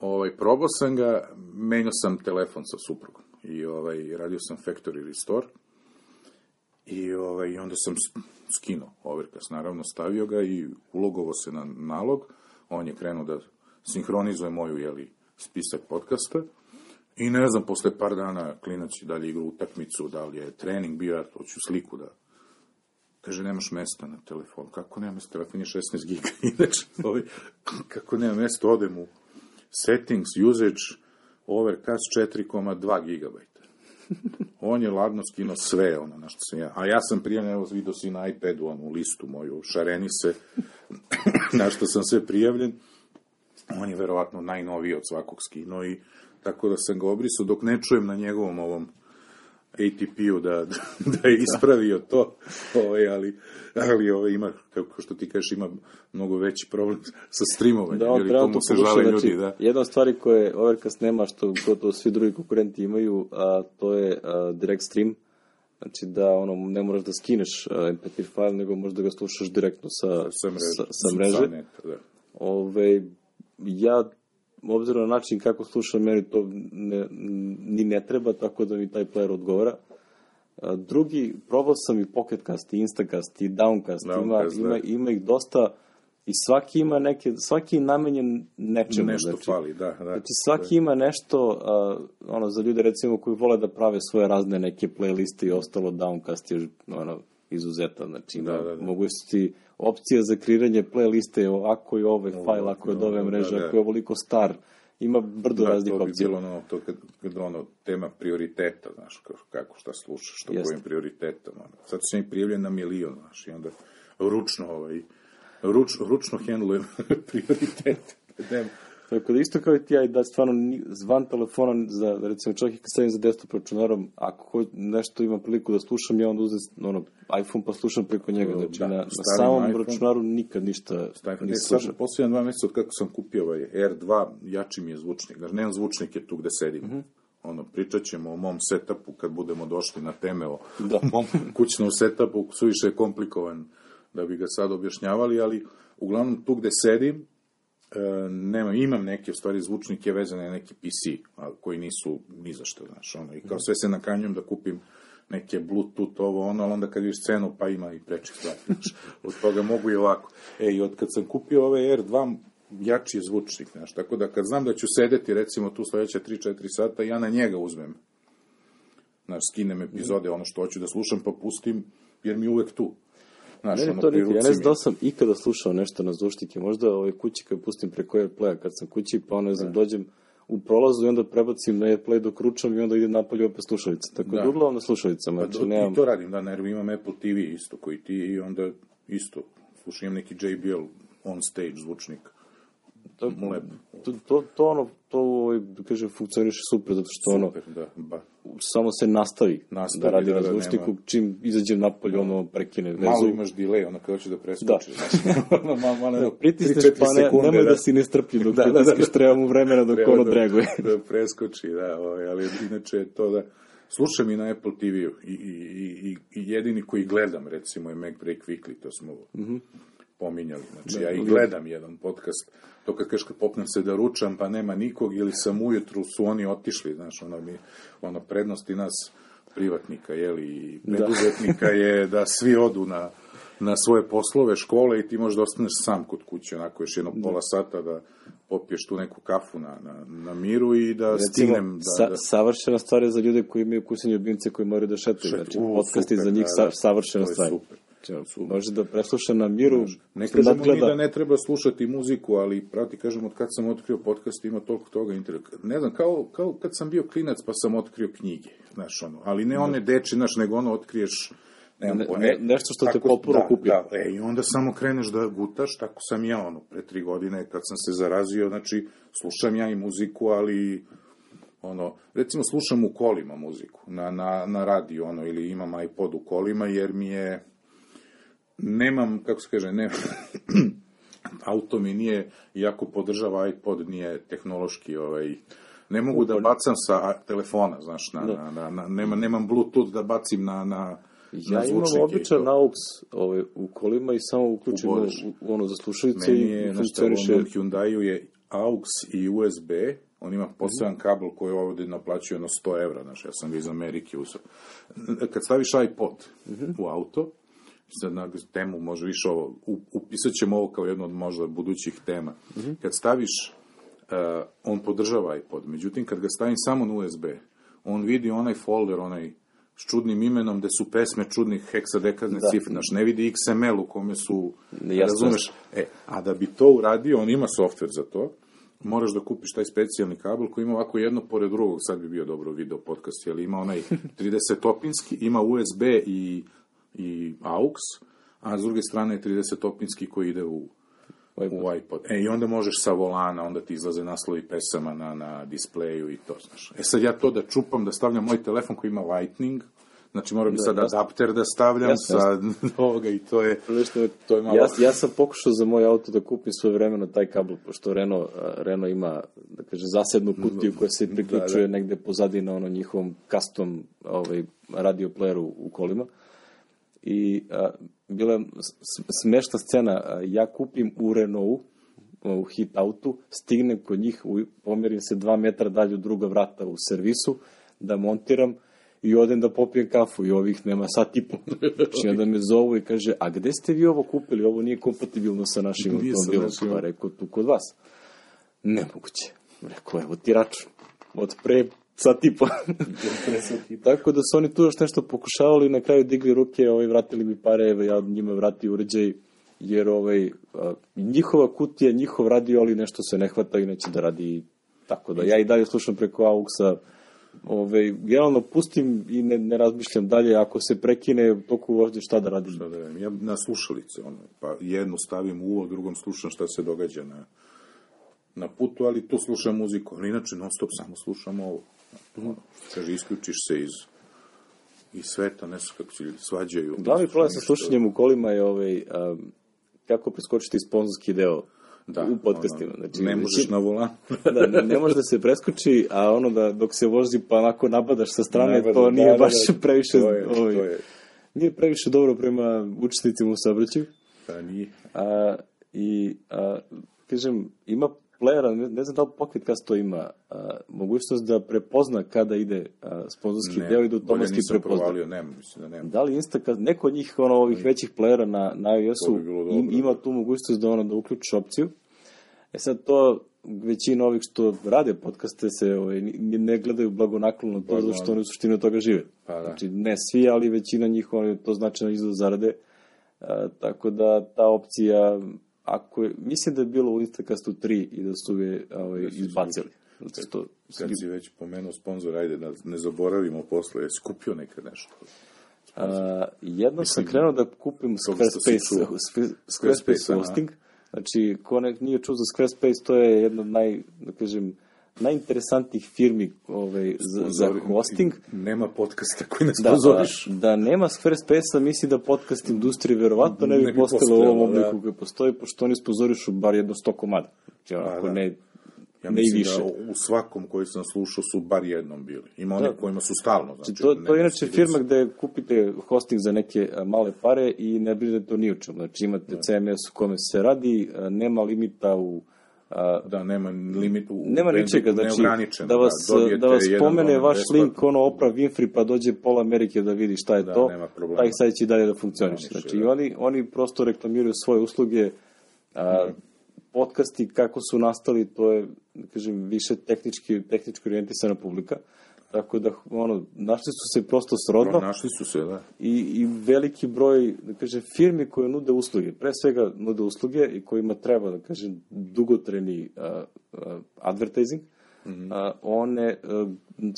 ovaj, probao sam ga, menjao sam telefon sa suprugom i ovaj, radio sam factory restore i, ovaj, onda sam skinuo Overcast, naravno stavio ga i ulogovao se na nalog, on je krenuo da sinhronizuje moju jeli, spisak podcasta i ne znam, posle par dana klinac je dalje igrao utakmicu, da li je trening bio, ja hoću sliku da Kaže, nemaš mesta na telefonu. Kako nema mesta? Telefon je 16 giga. Inače, ovaj, kako nema mesta, odem u settings, usage, overcast 4,2 gigabajta. On je ladno skinuo sve ono na što sam ja. A ja sam prijavljen, evo vidio si na iPadu onu listu moju, šareni se, na što sam sve prijavljen. On je verovatno najnoviji od svakog skinuo i tako da sam ga obrisao dok ne čujem na njegovom ovom ATP-u da, da je ispravio to, ovaj, ali, ali ovaj, ima, kako što ti kažeš, ima mnogo veći problem sa streamovanjem,
Da, treba
to mu se žale
znači,
ljudi, da.
jedna od stvari koje Overcast nema, što gotovo svi drugi konkurenti imaju, a, to je a, direct stream, znači da ono, ne moraš da skineš a, MP3 file, nego možeš da ga slušaš direktno sa,
Sa mreže.
sa, sa mreže.
neta, da.
Ove, ja, obzirom na način kako slušam, meni to ne, ni ne treba, tako da mi taj player odgovara. Drugi, probao sam i Pocketcast, i Instacast, i Downcast,
Downcast,
ima,
da.
ima, ima ih dosta i svaki ima neke, svaki je namenjen nečemu.
Nešto
znači,
fali, da, da.
Znači, svaki ima nešto, a, ono, za ljude, recimo, koji vole da prave svoje razne neke playliste i ostalo, Downcast je, ono, izuzetan, znači,
Da, da, da.
mogu ti opcija za kreiranje playliste, ako je ovaj fajl, ako je od ove
da,
mreže,
da.
ako je ovoliko star, ima brdo
Da,
raznih
to bi
opcija.
bilo ono, to kad, kad ono, tema prioriteta, znaš, kako, šta slušaš, što
Jeste.
kojim prioritetom. Ono. Sad sam i prijavljen na milion, znaš, i onda ručno, ovaj, ruč, ručno hendlujem prioritete.
Tako da isto kao i ti, ja da stvarno zvan telefona, za, recimo čak i kad stavim za desktop računarom, ako ho, nešto imam priliku da slušam, ja onda uzem ono, iPhone pa slušam preko njega. Znači,
Da,
na, na samom
iPhone.
računaru nikad ništa
e, sad,
slušao.
posljednja dva mjeseca od kako sam kupio ovaj R2, jači mi je zvučnik. Znači, nemam zvučnike tu gde sedim.
Mhm.
Ono, pričat ćemo o mom setupu kad budemo došli na teme o
Da.
mom kućnom setupu, suviše je komplikovan da bi ga sad objašnjavali, ali uglavnom tu gde sedim, nema, imam neke u stvari zvučnike vezane na neki PC, a, koji nisu ni za što, znaš, ono, i kao sve se nakanjujem da kupim neke Bluetooth, ovo, ono, ali onda kad vidiš cenu, pa ima i prečih stvari, znaš, od toga mogu i ovako. E, i od kad sam kupio ove R2, jači je zvučnik, znaš, tako da kad znam da ću sedeti, recimo, tu sledeća 3-4 sata, ja na njega uzmem, znaš, skinem epizode, ono što hoću da slušam, pa pustim, jer mi je uvek tu. Znaš,
Meni
ono,
to nikad, ja ne znam da sam ikada slušao nešto na zvučnike, možda ove kući kad pustim preko Airplaya, kad sam kući, pa ono, ne znam, dođem u prolazu i onda prebacim na Airplay dok ručam i onda idem napolje opet slušalica. Tako da,
Da.
uglavnom na slušalicama,
Pa
znači nemam...
I to radim, da, naravno imam Apple TV isto koji ti i onda isto, slušaj, imam neki JBL on stage zvučnik.
To,
lepo.
to, to, to ono, to, ovaj, da kažem, funkcioniše super, zato što ono,
Super, da, ba.
samo se nastavi,
Nastavi,
da radi
da,
na
da,
zvučniku,
nema.
čim izađem napolje, ono, prekine vezu.
Malo imaš delay, ono kada hoće da preskoči.
Da.
Ono, malo, malo,
Da, pritisneš, pa ne,
sekunde,
nemoj da si nestrpljiv dok
Da, da, da, da.
treba mu vremena dok
Treba
ono
da-
dreguje.
Da preskoči, da, ovaj, ali inače je to da... Slušam i na Apple TV-u i, i, i, i jedini koji gledam, recimo, je Mac Break Weekly, to smo pominjali. Znači, ja i gledam jedan podcast, to kad kažeš kad popnem se da ručam, pa nema nikog, ili sam ujutru, su oni otišli, znaš, ono, mi, ono prednosti nas privatnika, jeli, i preduzetnika je da svi odu na, na svoje poslove, škole i ti možeš da ostaneš sam kod kuće, onako još jedno pola sata da popiješ tu neku kafu na, na, na miru i da stignem da,
sa,
da,
savršena stvar je za ljude koji imaju kućne ljubimce koji moraju da šetaju.
Šet-
Znači,
u,
podcast je
super,
za njih
da,
sa,
da.
savršena
je
stvar.
super.
Znači, može da presluša na miru,
Ne kažemo mi
nadgleda.
da ne treba slušati muziku, ali prati, kažem, od kad sam otkrio podcast ima toliko toga interesa. Ne znam, kao, kao kad sam bio klinac pa sam otkrio knjige, znaš, ono, ali ne one deči, znaš, nego ono otkriješ
Ne- ne-
e,
nešto što te
tako-
popuno
da,
kupio.
Da, e, i onda samo kreneš da gutaš, tako sam ja, ono, pre tri godine, kad sam se zarazio, znači, slušam ja i muziku, ali ono, recimo slušam u kolima muziku, na, na, na radiju, ono, ili imam iPod u kolima, jer mi je, nemam, kako se kaže, ne, auto mi nije, iako podržava iPod, nije tehnološki, ovaj, ne mogu da bacam sa telefona, znaš, na, na, na, na, nema, nemam Bluetooth da bacim na, na,
Ja
na
imam običan
to.
aux ovaj, u kolima i samo uključim u, u, ono za slušalice
Meni
i
je,
funkcioniše.
u onom Hyundaiu je AUX i USB, on ima poseban kabel koji ovdje naplaćuje na 100 evra, znaš, ja sam ga iz Amerike uzeo. Kad staviš iPod u auto, sad na temu može više ovo, upisat ćemo ovo kao jednu od možda budućih tema. Kad staviš, uh, on podržava iPod, međutim kad ga stavim samo na USB, on vidi onaj folder, onaj s čudnim imenom, gde su pesme čudnih heksadekadne
Da.
cifre, znaš, ne vidi XML u kome su,
Jasno.
razumeš, E, a da bi to uradio, on ima softver za to, moraš da kupiš taj specijalni kabel koji ima ovako jedno pored drugog, sad bi bio dobro video podcast, jer ima onaj 30 topinski, ima USB i, i AUX, a s druge strane je 30 topinski koji ide u, u iPod. E, i onda možeš sa volana, onda ti izlaze naslovi pesama na, na displeju i to, znaš. E sad ja to da čupam, da stavljam moj telefon koji ima Lightning, Znači, moram da, sad jasno. adapter da stavljam jasno, sa ovoga i to je,
Nešto, to je malo... Ja, ja sam pokušao za moj auto da kupim svoje vremeno taj kabel, pošto Renault, Renault ima, da kaže, zasednu kutiju koja se priključuje da, da. negde pozadi na ono njihovom custom ovaj, radio playeru u kolima. I a, bila smešna scena, a, ja kupim u Renault, u hit autu, stignem kod njih, pomerim se dva metra dalje u druga vrata u servisu, da montiram, i odem da popijem kafu i ovih nema sat i po. Znači onda me zovu i kaže, a gde ste vi ovo kupili? Ovo nije kompatibilno sa našim automobilom. Pa rekao, tu kod vas. Nemoguće. Rekao, evo ti račun. Od pre sat i po. Tako da su oni tu još nešto pokušavali na kraju digli ruke, ovaj, vratili mi pare, evo ja njima vratio uređaj, jer ovaj, a, njihova kutija, njihov radio, ali nešto se ne hvata i neće da radi tako da ja i dalje slušam preko AUX-a ove, generalno pustim i ne, ne razmišljam dalje, ako se prekine toku vožnje šta da radim?
Šta da radim? Ja na slušalice, ono, pa jednu stavim u uvo, drugom slušam šta se događa na, na putu, ali tu slušam muziku, ali inače non stop samo slušam ovo. Ono, kaže, isključiš se iz i sveta, ne su kako se svađaju.
Glavni problem sa slušanjem u kolima je ovaj, um, kako preskočiti sponzorski deo da, u podcastima.
Znači, ne možeš na volan.
da, ne, ne može da se preskoči, a ono da dok se vozi pa onako nabadaš sa strane, Nabada, to nije da, baš da, da, previše... To je, ovaj, to je. Nije previše dobro prema učesnicima u saobraćaju.
Pa nije.
A, I, a, kažem, ima playera, ne, ne znam da li Pocket Cast to ima, a, mogućnost da prepozna kada ide a, sponzorski ne, deo i da automatski prepozna.
Provalio, nema, mislim da nema.
Da li Instacast, neko od njih, ono, ovih većih playera na, na iOS-u bi ima tu mogućnost da ono da uključiš opciju. E sad to većina ovih što rade podcaste se ovaj, ne gledaju blagonaklono to, zato što oni u suštini od toga žive. Pa, da. Znači, ne svi, ali većina njih, oni to značajno izgleda zarade. A, tako da ta opcija ako je, mislim da je bilo u Instacastu 3 i da su je ovaj, izbacili.
Znači, to, kad si već pomenuo sponsor, ajde da ne zaboravimo posle, je skupio nekad nešto.
A, jedno sam krenuo da kupim Squarespace, Squarespace hosting, znači, ko ne, nije čuo za Squarespace, to je jedna od naj, da kažem, najinteresantnijih firmi ovaj, za, za hosting.
Nema podcasta koji ne sponzoriš.
Da, da nema Squarespace-a, misli da podcast industrije verovatno ne bi, ne bi postala u ovom da. obliku da. koji postoji, pošto oni sponzorišu bar jedno sto komada. Znači, pa ako da. ne,
Ja ne i više. da u svakom koji sam slušao su bar jednom bili. Ima da. kojima su stalno.
Znači, znači to, to je inače firma gde kupite hosting za neke male pare i ne brinete ni u čemu. Znači imate da. CMS u kome se radi, nema limita u
A, da, nema limit u
nema ničega, znači, da vas, da, da vas spomene vaš besplatno. link, ono Oprah Winfrey, pa dođe pola Amerike da vidi šta je da, to, taj sajt će dalje da funkcioniše. Znači, da. oni, oni prosto reklamiraju svoje usluge, a, mm. podcasti kako su nastali, to je, da kažem, više tehnički, tehnički orijentisana publika. Tako da, ono, našli su se prosto srodno.
našli su se, da.
I, I veliki broj, da kažem, firmi koje nude usluge, pre svega nude usluge i kojima treba, da kažem, dugotreni uh, uh, advertising, mm -hmm. uh, one uh,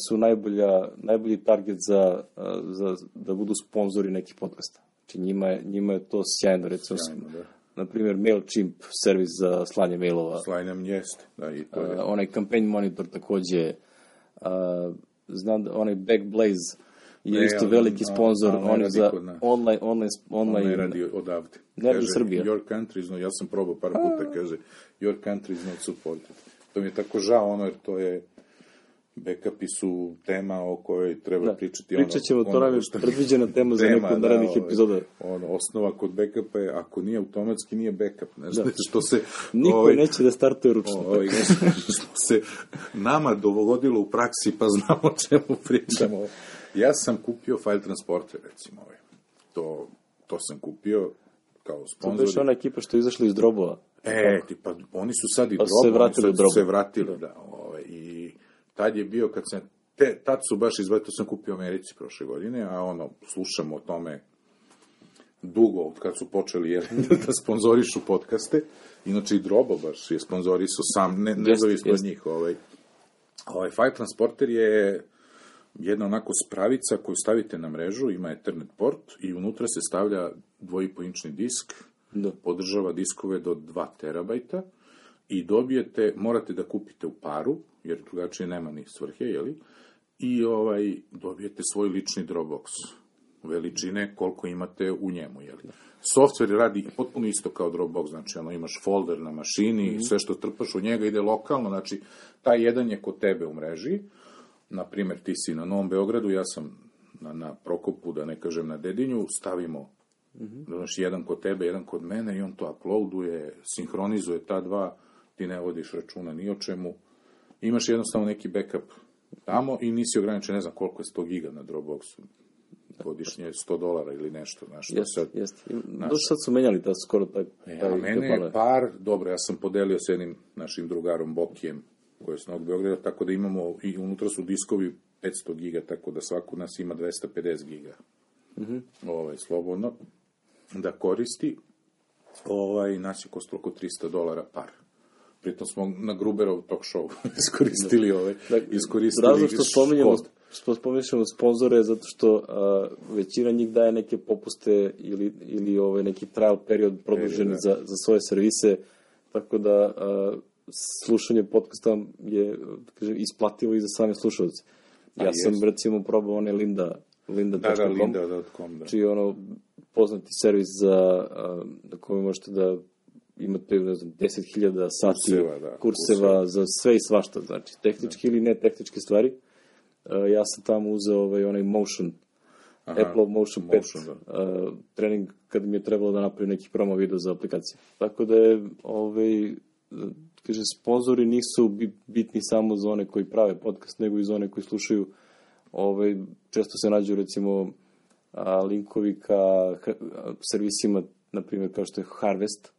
su najbolja, najbolji target za, uh, za, da budu sponzori nekih podcasta. Znači, njima je, njima je to sjajno, recimo, sjajno, da na primjer MailChimp, servis za slanje mailova.
Slanje jeste, da, i to je.
Uh, onaj campaign monitor takođe, uh, znam da onaj Backblaze je ne, isto veliki sponsor, on je za online, online, online...
On radi odavde.
Ne radi Srbija.
Your country is not, ja sam probao par puta, kaže, your country is not supported. To mi je tako žao, ono, jer to je, backupi su tema o kojoj treba da. pričati.
Pričat ćemo, ono, to nam je predviđena tema za neku od da, narednih ovaj, epizoda.
Ono, osnova kod backupa je, ako nije automatski, nije backup. Ne da. što se...
Niko ovaj, neće da startuje ručno.
Ovaj, što se nama dovodilo u praksi, pa znamo o čemu pričamo. Ja sam kupio file transporter, recimo. Ovaj. To, to sam kupio kao sponsor.
To je ona ekipa što je izašla iz drobova.
E, tipa, oni su sad i
pa drobova. se vratili.
Se vratili, da. I tad je bio, kad sam, te, tad su baš izbavili, to sam kupio u Americi prošle godine, a ono, slušamo o tome dugo, od kad su počeli jel, da sponzorišu podcaste. Inače i Drobo baš je sponzorisu sam, ne, nezavisno od njih. Ovaj, ovaj File Transporter je jedna onako spravica koju stavite na mrežu, ima Ethernet port i unutra se stavlja 2,5 inčni disk,
Da.
podržava diskove do 2 terabajta i dobijete, morate da kupite u paru, jer drugačije nema ni svrhe, jeli? I ovaj, dobijete svoj lični Dropbox veličine koliko imate u njemu, jeli? Software radi potpuno isto kao Dropbox, znači ono imaš folder na mašini, sve što trpaš u njega ide lokalno, znači taj jedan je kod tebe u mreži, na primjer ti si na Novom Beogradu, ja sam na, na Prokopu, da ne kažem na Dedinju, stavimo Znaš, jedan kod tebe, jedan kod mene i on to uploaduje, sinhronizuje ta dva, ti ne vodiš računa ni o čemu. Imaš jednostavno neki backup tamo i nisi ograničen, ne znam koliko je 100 giga na Dropboxu. Godišnje 100 dolara ili nešto, znaš, što
Jeste,
sad...
jeste. Došto sad su menjali ta skoro taj...
E,
taj
a mene je par, dobro, ja sam podelio s jednim našim drugarom Bokijem, koji je s Novog Beograda, tako da imamo, i unutra su diskovi 500 giga, tako da svako nas ima 250 giga. Ovaj, slobodno, da koristi. Ovaj, nas je kostalo oko 300 dolara par. Pritom smo na Gruberov talk show iskoristili ovaj,
Dakle,
iskoristili
Razlog što spominjemo, što spominjemo sponzore zato što a, većina njih daje neke popuste ili, ili ovaj, neki trial period produžen
Period, da.
za, za svoje servise, tako da a, slušanje podcasta je da kažem, isplativo i za same slušalce. Ja
Pa
sam
jest.
recimo probao one Linda, Linda.com,
Da, da, linda.com, da.
čiji je ono poznati servis za a, na kojem možete da imate ne znam 10.000 sati
Kurseva, da,
kurseva za sve i svašta, znači tehnički ili ne tehničke stvari. A, ja sam tamo uzeo ovaj onaj Motion
Aha,
Apple Motion 5
Motion, da.
a, trening kad mi je trebalo da napravim neki promo video za aplikaciju. Tako da je ovaj kaže sponzori nisu bi- bitni samo za one koji prave podcast, nego i za one koji slušaju ovaj često se nađu recimo a, linkovi ka servisima na primjer kao što je Harvest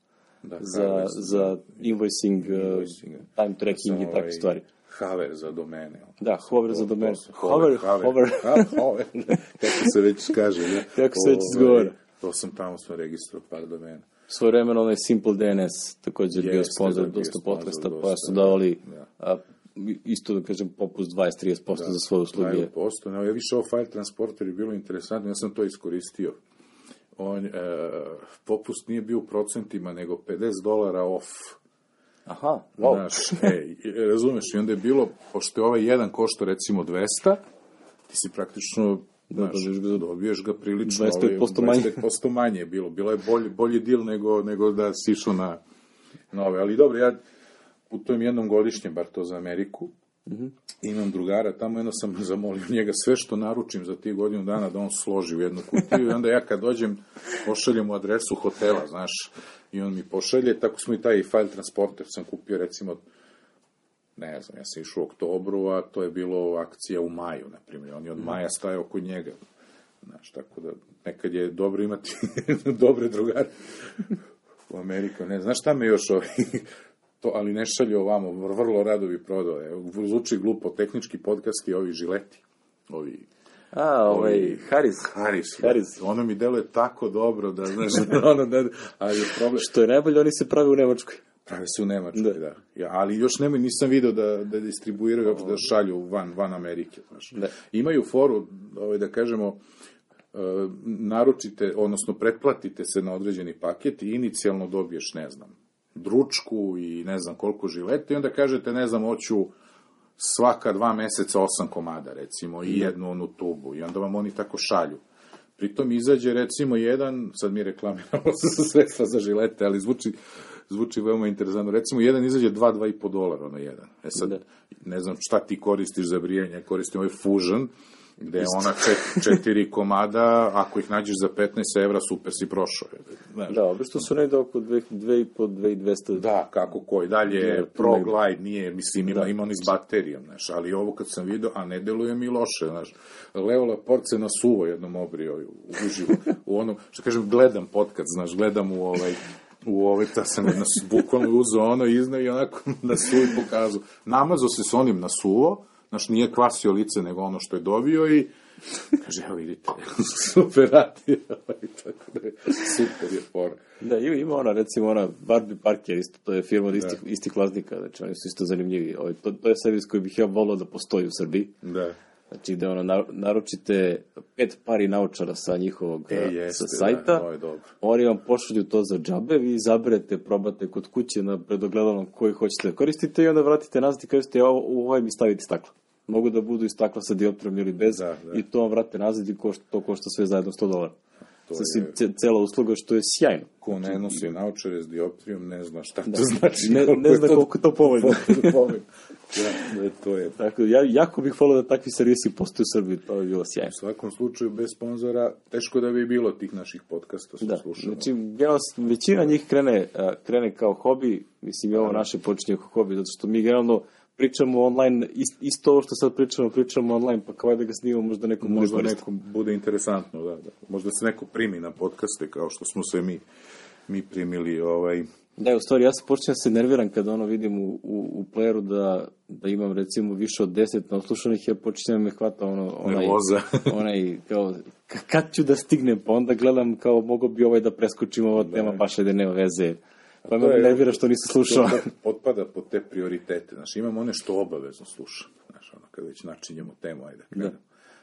Da,
za, za invoicing, uh,
Invoicing, da.
time tracking i takve
ovaj
stvari.
Hover za domene.
Da, hover za
To-
domene. Hover, hover.
Hover. Kako se već kaže, ne?
Kako se već
Ovaj,
izgovara.
To sam tamo smo registrovao par domena.
Svoje vremeno onaj Simple DNS također je bio sponsor
da,
dosta podcasta, pa su
da.
davali
Da.
a, isto da kažem popust 20-30% za svoje usluge.
Daju posto. No, ja više ovo file transporter je bilo interesantno, ja sam to iskoristio. On, e, popust nije bio u procentima, nego 50 dolara off.
Aha, wow.
Znaš, e, razumeš, i onda je bilo, pošto je ovaj jedan košta recimo 200, ti si praktično znaš,
dobiješ ga za-
dobiješ ga prilično
25% manje.
25% manje je bilo. Bilo je bolji, bolji deal nego, nego da si išao na, na ove. Ali dobro, ja putujem jednom godišnje, bar to za Ameriku, imam drugara, tamo jedno sam zamolio njega sve što naručim za tih godinu dana da on složi u jednu kutiju i onda ja kad dođem pošaljem mu adresu hotela, znaš, i on mi pošalje, tako smo i taj file transporter sam kupio recimo ne znam, ja sam išao u oktobru, a to je bilo akcija u maju, na primjer, on je od maja stajao kod njega. Znaš, tako da nekad je dobro imati dobre drugare u Ameriku. Ne, znaš šta me još ovi, to, ali ne šalju ovamo, vr- vrlo rado bi prodao. Evo, zvuči glupo, tehnički podcast i ovi žileti. Ovi
A, ovaj,
Ovi-
Haris.
Haris.
Haris.
Ono mi deluje tako dobro da, znaš, ono, da, ali problem,
Što je najbolje, oni se prave u Nemačkoj.
Prave se u Nemačkoj,
Da.
da. Ja, ali još nema, nisam video da, da distribuiraju, uopšte da šalju van, van Amerike. Znaš.
Da.
Imaju foru, ovaj, da kažemo, e, naručite, odnosno pretplatite se na određeni paket i inicijalno dobiješ, ne znam, dručku i ne znam koliko žileta i onda kažete, ne znam, hoću svaka dva meseca osam komada, recimo, i jednu onu tubu. I onda vam oni tako šalju. Pritom izađe, recimo, jedan, sad mi reklamiramo sredstva za žilete, ali zvuči, zvuči veoma interesantno. Recimo, jedan izađe 2-2,5 dolara, ono jedan. E sad,
Da.
ne znam šta ti koristiš za brijanje, ja koristim ovaj Fusion, gde je ona čet, četiri komada, ako ih nađeš za 15 evra, super si prošao. Znaš,
Da, obično su negde oko 2,5-2200.
Da, kako koji. Dalje,
Da,
Pro
negde.
Glide nije, mislim, ima, ima on i s baterijom, znaš, ali ovo kad sam video, a ne deluje mi loše, znaš. Leo Laport se nasuvo jednom obrio u- uživo, u onom, što kažem, gledam podcast, znaš, gledam u ovaj, u ovaj, ta sam nas, bukvalno uzeo ono, iznao i onako nasuo i pokazao. Namazao se s onim nasuvo, znaš, nije kvasio lice, nego ono što je dobio i Kaže, evo vidite, super radi, ovaj, tako da super je fora.
Da, ima, ima ona, recimo, ona Barbie Parker, isto, to je firma od istih, istih vlasnika, znači oni su isto zanimljivi. Ovaj, to, to je servis koji bih ja volao da postoji u Srbiji.
Da.
Znači, gde ono, na- naručite pet pari naučara sa njihovog
E,
a,
jeste,
sa sajta,
da, je dobro.
oni vam pošalju to za džabe, vi izaberete, probate kod kuće na predogledalom koji hoćete da koristite i onda vratite nazad i kažete, ovo, u ovaj mi stavite stakla. Mogu da budu i stakla sa dioptrom ili bez
Da, da.
i to vam vrate nazad i košta, to košta sve zajedno 100 dolara.
To
Sasvim
je-
ce- cela usluga što je sjajno.
Ko ne nosi naučare s dioptrijom, ne zna šta
Da.
to znači.
Ne-
koliko
ne zna koliko je to povoljno.
povoljno. Da, da, to je.
Tako, ja jako bih volio da takvi servisi postoje u Srbiji, to bi bilo sjajno.
U svakom slučaju, bez sponzora, teško da bi bilo tih naših podcasta što
Da,
slušamo.
znači, generalno, većina njih krene, krene kao hobi, mislim i ovo naše počinje kao hobi, zato što mi generalno pričamo online, ist, isto ovo što sad pričamo, pričamo online, pa kao da ga snimamo, možda nekom bude
Možda
korisno.
nekom bude interesantno, da, da. Možda se neko primi na podcaste, kao što smo se mi, mi primili, ovaj,
Da, u stvari, ja se počinjem da se nerviram kada ono vidim u, u, u playeru da, da imam recimo više od 10 naoslušanih, ja počinjem da me hvata ono, onaj,
Nervoza.
onaj, kao, kad ću da stignem, pa onda gledam kao mogo bi ovaj da preskočim ova tema, baš ajde nema veze. Pa me nervira što nisam slušao.
to potpada pod te prioritete. Znaš, imamo one što obavezno slušam. Znaš, ono, kad već načinjemo temu, ajde, da.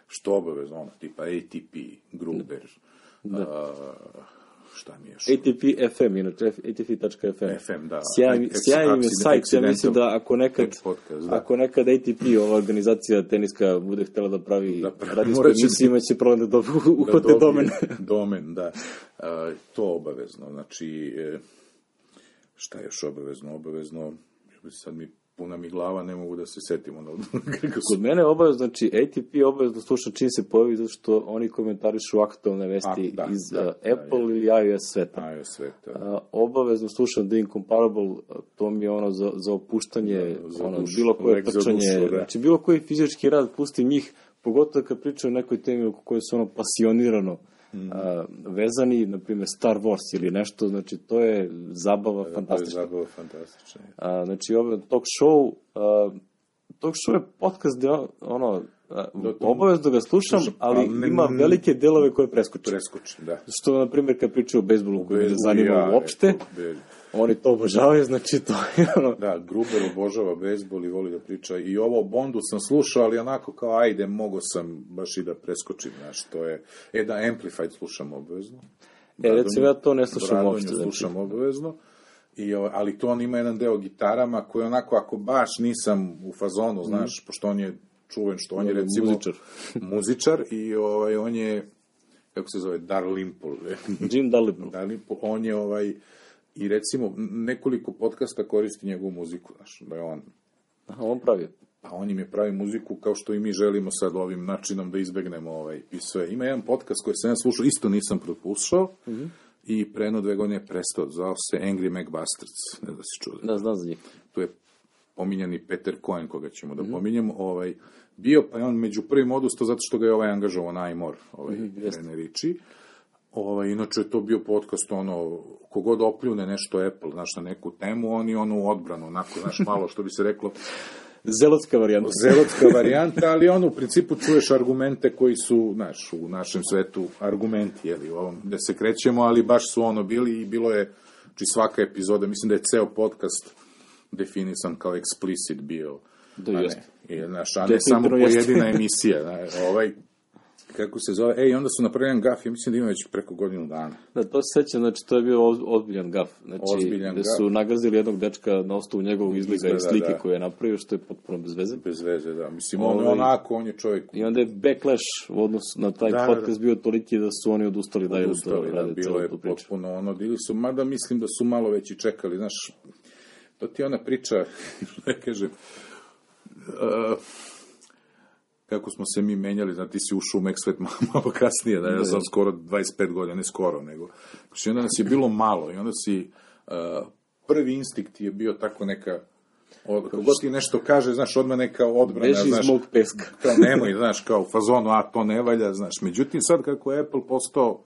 Što obavezno, ono, tipa ATP, Gruber, a, šta mi je još?
ATP FM, inače ATP.fm.
FM, da.
Sjajan, mi je sajt, ja mislim da ako nekad,
podcast, da.
ako nekad ATP, ova organizacija teniska, bude htjela da pravi
Da
da
pravi,
radijsku emisiju, imaće problem da dob-
da
uhvate
dobije
domen.
domen, da. A, to obavezno. Znači, e, šta je još obavezno? Obavezno, sad mi puna mi glava, ne mogu da se setim ono, kako
Kod mene je obavezno, znači ATP je obavezno sluša čim se pojavi, zato što oni komentarišu aktualne vesti
A, da,
iz
da,
uh,
da,
Apple ili iOS sveta.
Ajo sveta.
A, obavezno slušam The Incomparable, a, to mi je ono za, za opuštanje,
Da, za
ono,
dušu,
bilo koje trčanje,
dušu, da.
znači bilo koji fizički rad, pustim njih, pogotovo kad pričaju o nekoj temi oko koje su ono pasionirano
Mhm.
a, vezani, na primjer Star Wars ili nešto, znači to je zabava
To je
fantastična.
zabava fantastična.
A, znači, ovo talk show, a, talk show je podcast gde on- ono, a,
to-
obavezno ga slušam,
Slušam,
ali
ne-
ima velike delove koje preskočim.
Preskočim, da.
Što, na primjer, kad pričaju o bejsbolu koji me zanima
ja,
uopšte, oni to obožavaju, znači to je ono...
Da, Gruber obožava bejsbol i voli da priča. I ovo o Bondu sam slušao, ali onako kao, ajde, mogo sam baš i da preskočim, znaš, to je... E, da, Amplified slušam obavezno.
E, recimo, ja to ne slušam
Bradonju
uopšte, znači.
slušam obavezno. I, ali to on ima jedan deo gitarama koji onako, ako baš nisam u fazonu, znaš, pošto on je čuven, što on je recimo...
muzičar.
muzičar i ovaj, on je, kako se zove, Darlimpol.
Jim Dalrymple.
Darlimpol, on je ovaj, i recimo nekoliko podcasta koristi njegovu muziku, znaš, da je on
Aha, on pravi.
a on im je pravi muziku kao što i mi želimo sad ovim načinom da izbegnemo ovaj, i sve. Ima jedan podcast koji sam ja slušao, isto nisam propustao, i pre jedno dve godine je prestao, zvao se Angry McBastards, ne znam da si čuo.
Da, znam za njih.
Tu je pominjani Peter Cohen, koga ćemo da pominjemo, ovaj, bio, pa je on među prvim odustao zato što ga je ovaj angažovao najmor, ovaj,
jeste.
Rene Ritchie. Ovaj, inače je to bio podcast, ono, kogod opljune nešto Apple, znaš, na neku temu, oni ono u odbranu, onako, znaš, malo, što bi se reklo,
Zelotska varijanta.
zelotska varijanta, ali ono, u principu čuješ argumente koji su, znaš, u našem svetu argumenti, jeli, u ovom, gde se krećemo, ali baš su ono bili i bilo je, znači svaka epizoda, mislim da je ceo podcast definisan kao explicit bio,
Da, jeste.
i, znaš, a ne samo pojedina emisija, ovaj, kako se zove, ej, onda su napravili jedan gaf, ja mislim da ima već preko godinu dana.
Da, to se sećam, znači to je bio oz- ozbiljan gaf. Znači,
Ozbiljan
gde
gaf.
su nagazili jednog dečka na osnovu njegovog izgleda i
Izgleda,
slike
da.
koje je napravio, što je potpuno bez veze.
Bez veze, da. Mislim, on,
Ovaj-
onako, on je čovjek
I onda je backlash u odnosu na taj
Da, da,
podcast bio toliki da su oni odustali da,
ustali,
da
da,
rade
bilo je potpuno ono, ili su, mada mislim da su malo već i čekali, znaš, to ti je ona priča, da kažem, uh, kako smo se mi menjali, znači ti si ušao u Meksvet malo kasnije, da ja sam skoro 25 godina, ne skoro, nego, znači onda nas je bilo malo i onda si, uh, prvi instinkt je bio tako neka, od, kako god ti nešto kaže, znaš, odmah neka odbrana,
Beži iz
znaš,
mog peska.
kao nemoj, znaš, kao fazonu, a to ne valja, znaš. Međutim, sad kako je Apple postao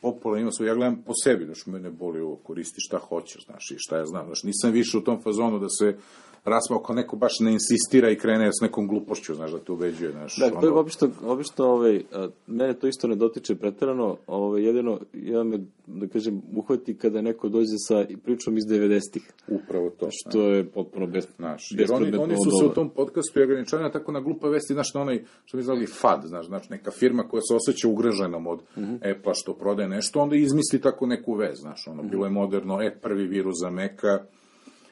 popularan, ima svoj, ja gledam po sebi, znaš, mene boli ovo, koristi šta hoćeš, znaš, i šta ja znam, znaš, nisam više u tom fazonu da se rasprava ako neko baš ne insistira i krene s nekom glupošću, znaš, da te ubeđuje, znaš.
Da, to je obično, obično ovaj, a, mene to isto ne dotiče preterano, ovaj, jedino, ja me, da kažem, uhvati kada neko dođe sa pričom iz 90-ih,
Upravo to.
što je potpuno bez,
Znaš, jer oni, oni su se u tom podcastu i ograničanja tako na glupe vesti, znaš, na onaj, što mi zvali FAD, znaš, znači neka firma koja se osjeća ugroženom od
Mhm.
Apple-a što prodaje nešto, onda izmisli tako neku vez, znaš, ono, bilo je moderno, e, prvi virus za Meka,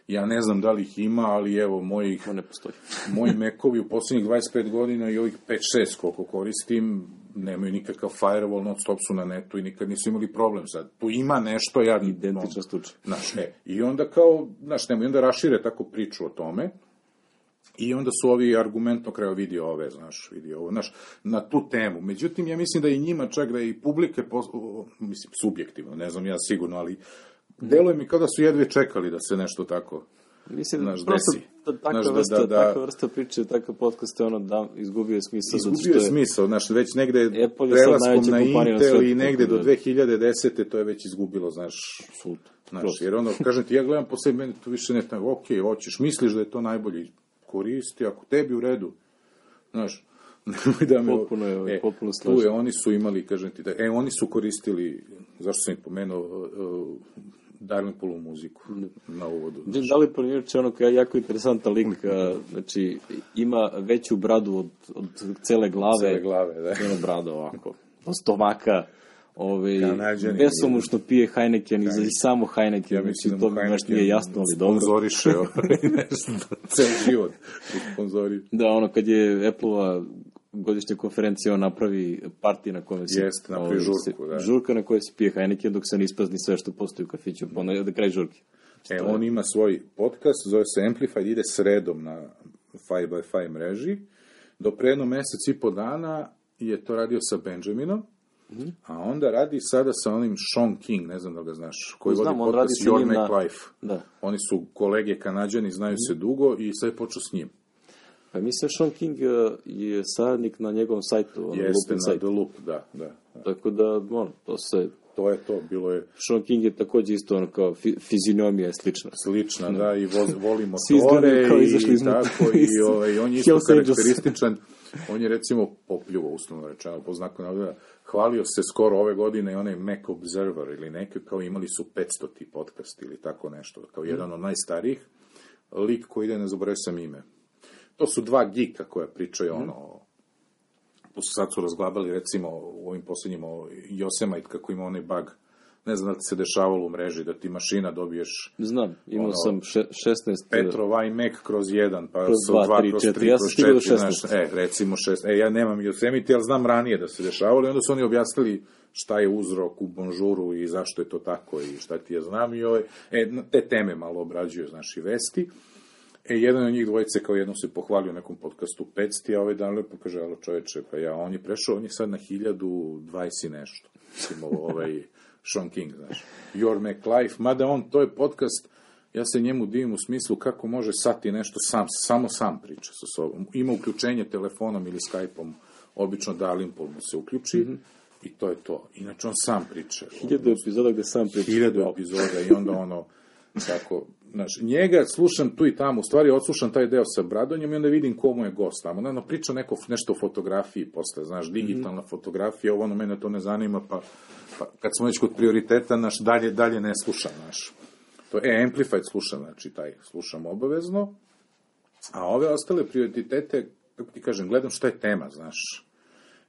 ja ne znam da li ih ima, ali evo, mojih,
To ne postoji.
moji Mekovi u posljednjih 25 godina i ovih 5-6 koliko koristim, nemaju nikakav firewall, non stop su na netu i nikad nisu imali problem. Sad, tu ima nešto, ja...
Identičan slučaj.
Znaš, e, i onda kao, znaš, nemoj, onda rašire tako priču o tome, i onda su ovi argumentno kraju vidio ove, znaš, vidio ovo, znaš, na tu temu. Međutim, ja mislim da i njima čak da i publike, pos- mislim, subjektivno, ne znam ja sigurno, ali deluje mi kao da su jedve čekali da se nešto tako
Mislim,
Znaš,
prosto
desi.
ta- takva,
Znaš, da-
vrsta,
da- da-
takva vrsta priče, takav podcast je ono da izgubio je smisao.
Izgubio je smisao, znaš, već negde
Apple
prelaskom na Intel i negde do
da-
2010. to je već izgubilo, znaš,
Apsolutno.
Znaš,
Prosto.
jer ono, kažem ti, ja gledam po sebi, meni to više ne tako, ok, hoćeš, misliš da je to najbolje, koristi, ako tebi u redu, znaš, nemoj da me...
Potpuno je, ovaj, potpuno
tu
slažem.
je, oni su imali, kažem ti, da, e, oni su koristili, zašto sam ih pomenuo, uh, Darlingpolu muziku na uvodu.
Jim Dalipor je inače ono koja je jako interesantan lik, znači ima veću bradu od, od cele glave.
Cele glave, da.
Cele brada ovako, od stomaka. Ove,
Kanadžani.
besomušno pije Heineken i samo Heineken,
Ja
znači
mislim da
to mi baš
Heineken
nije jasno, ali dobro.
Sponzoriše ovaj, nešto, cel život. Sponzori.
Da, ono kad je Apple-ova godišnja konferencija, on napravi parti na kome se...
Jeste, napravi žurku,
se-
da.
Žurka na kojoj se pije Heineken dok se ne isprazni sve što postoji u kafiću, pa onda da kraj žurke.
E, on ima svoj podcast, zove se Amplified, ide sredom na 5x5 mreži. Do pre jedno mesec i po dana je to radio sa Benjaminom,
Mhm.
a onda radi sada sa onim Sean King, ne znam da ga znaš, koji
Znam,
vodi podcast Your Mac
na-
Life.
Da.
Oni su kolege kanadjani, znaju se dugo i sad je počeo s njim.
Pa mislim, Sean King uh, je saradnik na njegovom sajtu, ono,
Jeste na
sajt.
The Loop, da, da. da.
Tako da, ono, to se...
To je to, bilo je
Sean King je takođe isto ono kao fi, fizionomija je slična.
slična, da, i voz, voli
Svi izgledaju
motore
kao izašli
i
iz
tako,
motora.
i ovaj, on je isto karakterističan. On je recimo popljuvo, uslovno rečeno, po znaku navoda, hvalio se skoro ove godine i onaj Mac Observer ili neki, kao imali su 500 ti podcast ili tako nešto, kao jedan od najstarijih. Lik koji ide, ne zaboravio sam ime. To su dva gika koja pričaju ono, o- to su sad su razglabali recimo u ovim posljednjim o Yosemite kako ima onaj bug ne znam da li se dešavalo u mreži da ti mašina dobiješ
Znam, imao
Ono,
sam še, 16...
Petrov iMac kroz 1, pa
Kroz
sa
dva,
2
tri,
kroz
četiri.
3
Ja sam stigao do
4, znaš,
16.
e, recimo 6. E, ja nemam Yosemite, ali znam ranije da se dešavalo i onda su oni objasnili šta je uzrok u Bonžuru i zašto je to tako i šta ti ja znam i ovaj, e, te teme malo obrađuju, znaš, i vesti. E, jedan od njih dvojice kao jednom se pohvalio u nekom podcastu 500, a ovaj dan lepo kaže, alo čoveče, pa ja, on je prešao, on je sad na 1020 i nešto. Mislim, ovaj, Sean King, znaš. Your Mac Life, mada on, to je podcast, ja se njemu divim u smislu kako može sati nešto sam, samo sam priča sa sobom. Ima uključenje telefonom ili Skype-om, obično Darlimpol mu se uključi, i to je to. Inače, on sam priča.
Hiljadu epizoda gde sam priča.
hiljadu epizoda i onda ono, tako, znaš, njega slušam tu i tamo, u stvari odslušam taj deo sa Bradonjem i onda vidim ko mu je gost tamo. Ono, priča neko, nešto o fotografiji posle, znaš, digitalna fotografija, ovo ono, mene to ne zanima, pa, pa kad smo već kod prioriteta, naš, dalje, dalje ne slušam, znaš. To je Amplified slušam, znači, taj slušam obavezno, a ove ostale prioritete, kako ti kažem, gledam šta je tema, znaš.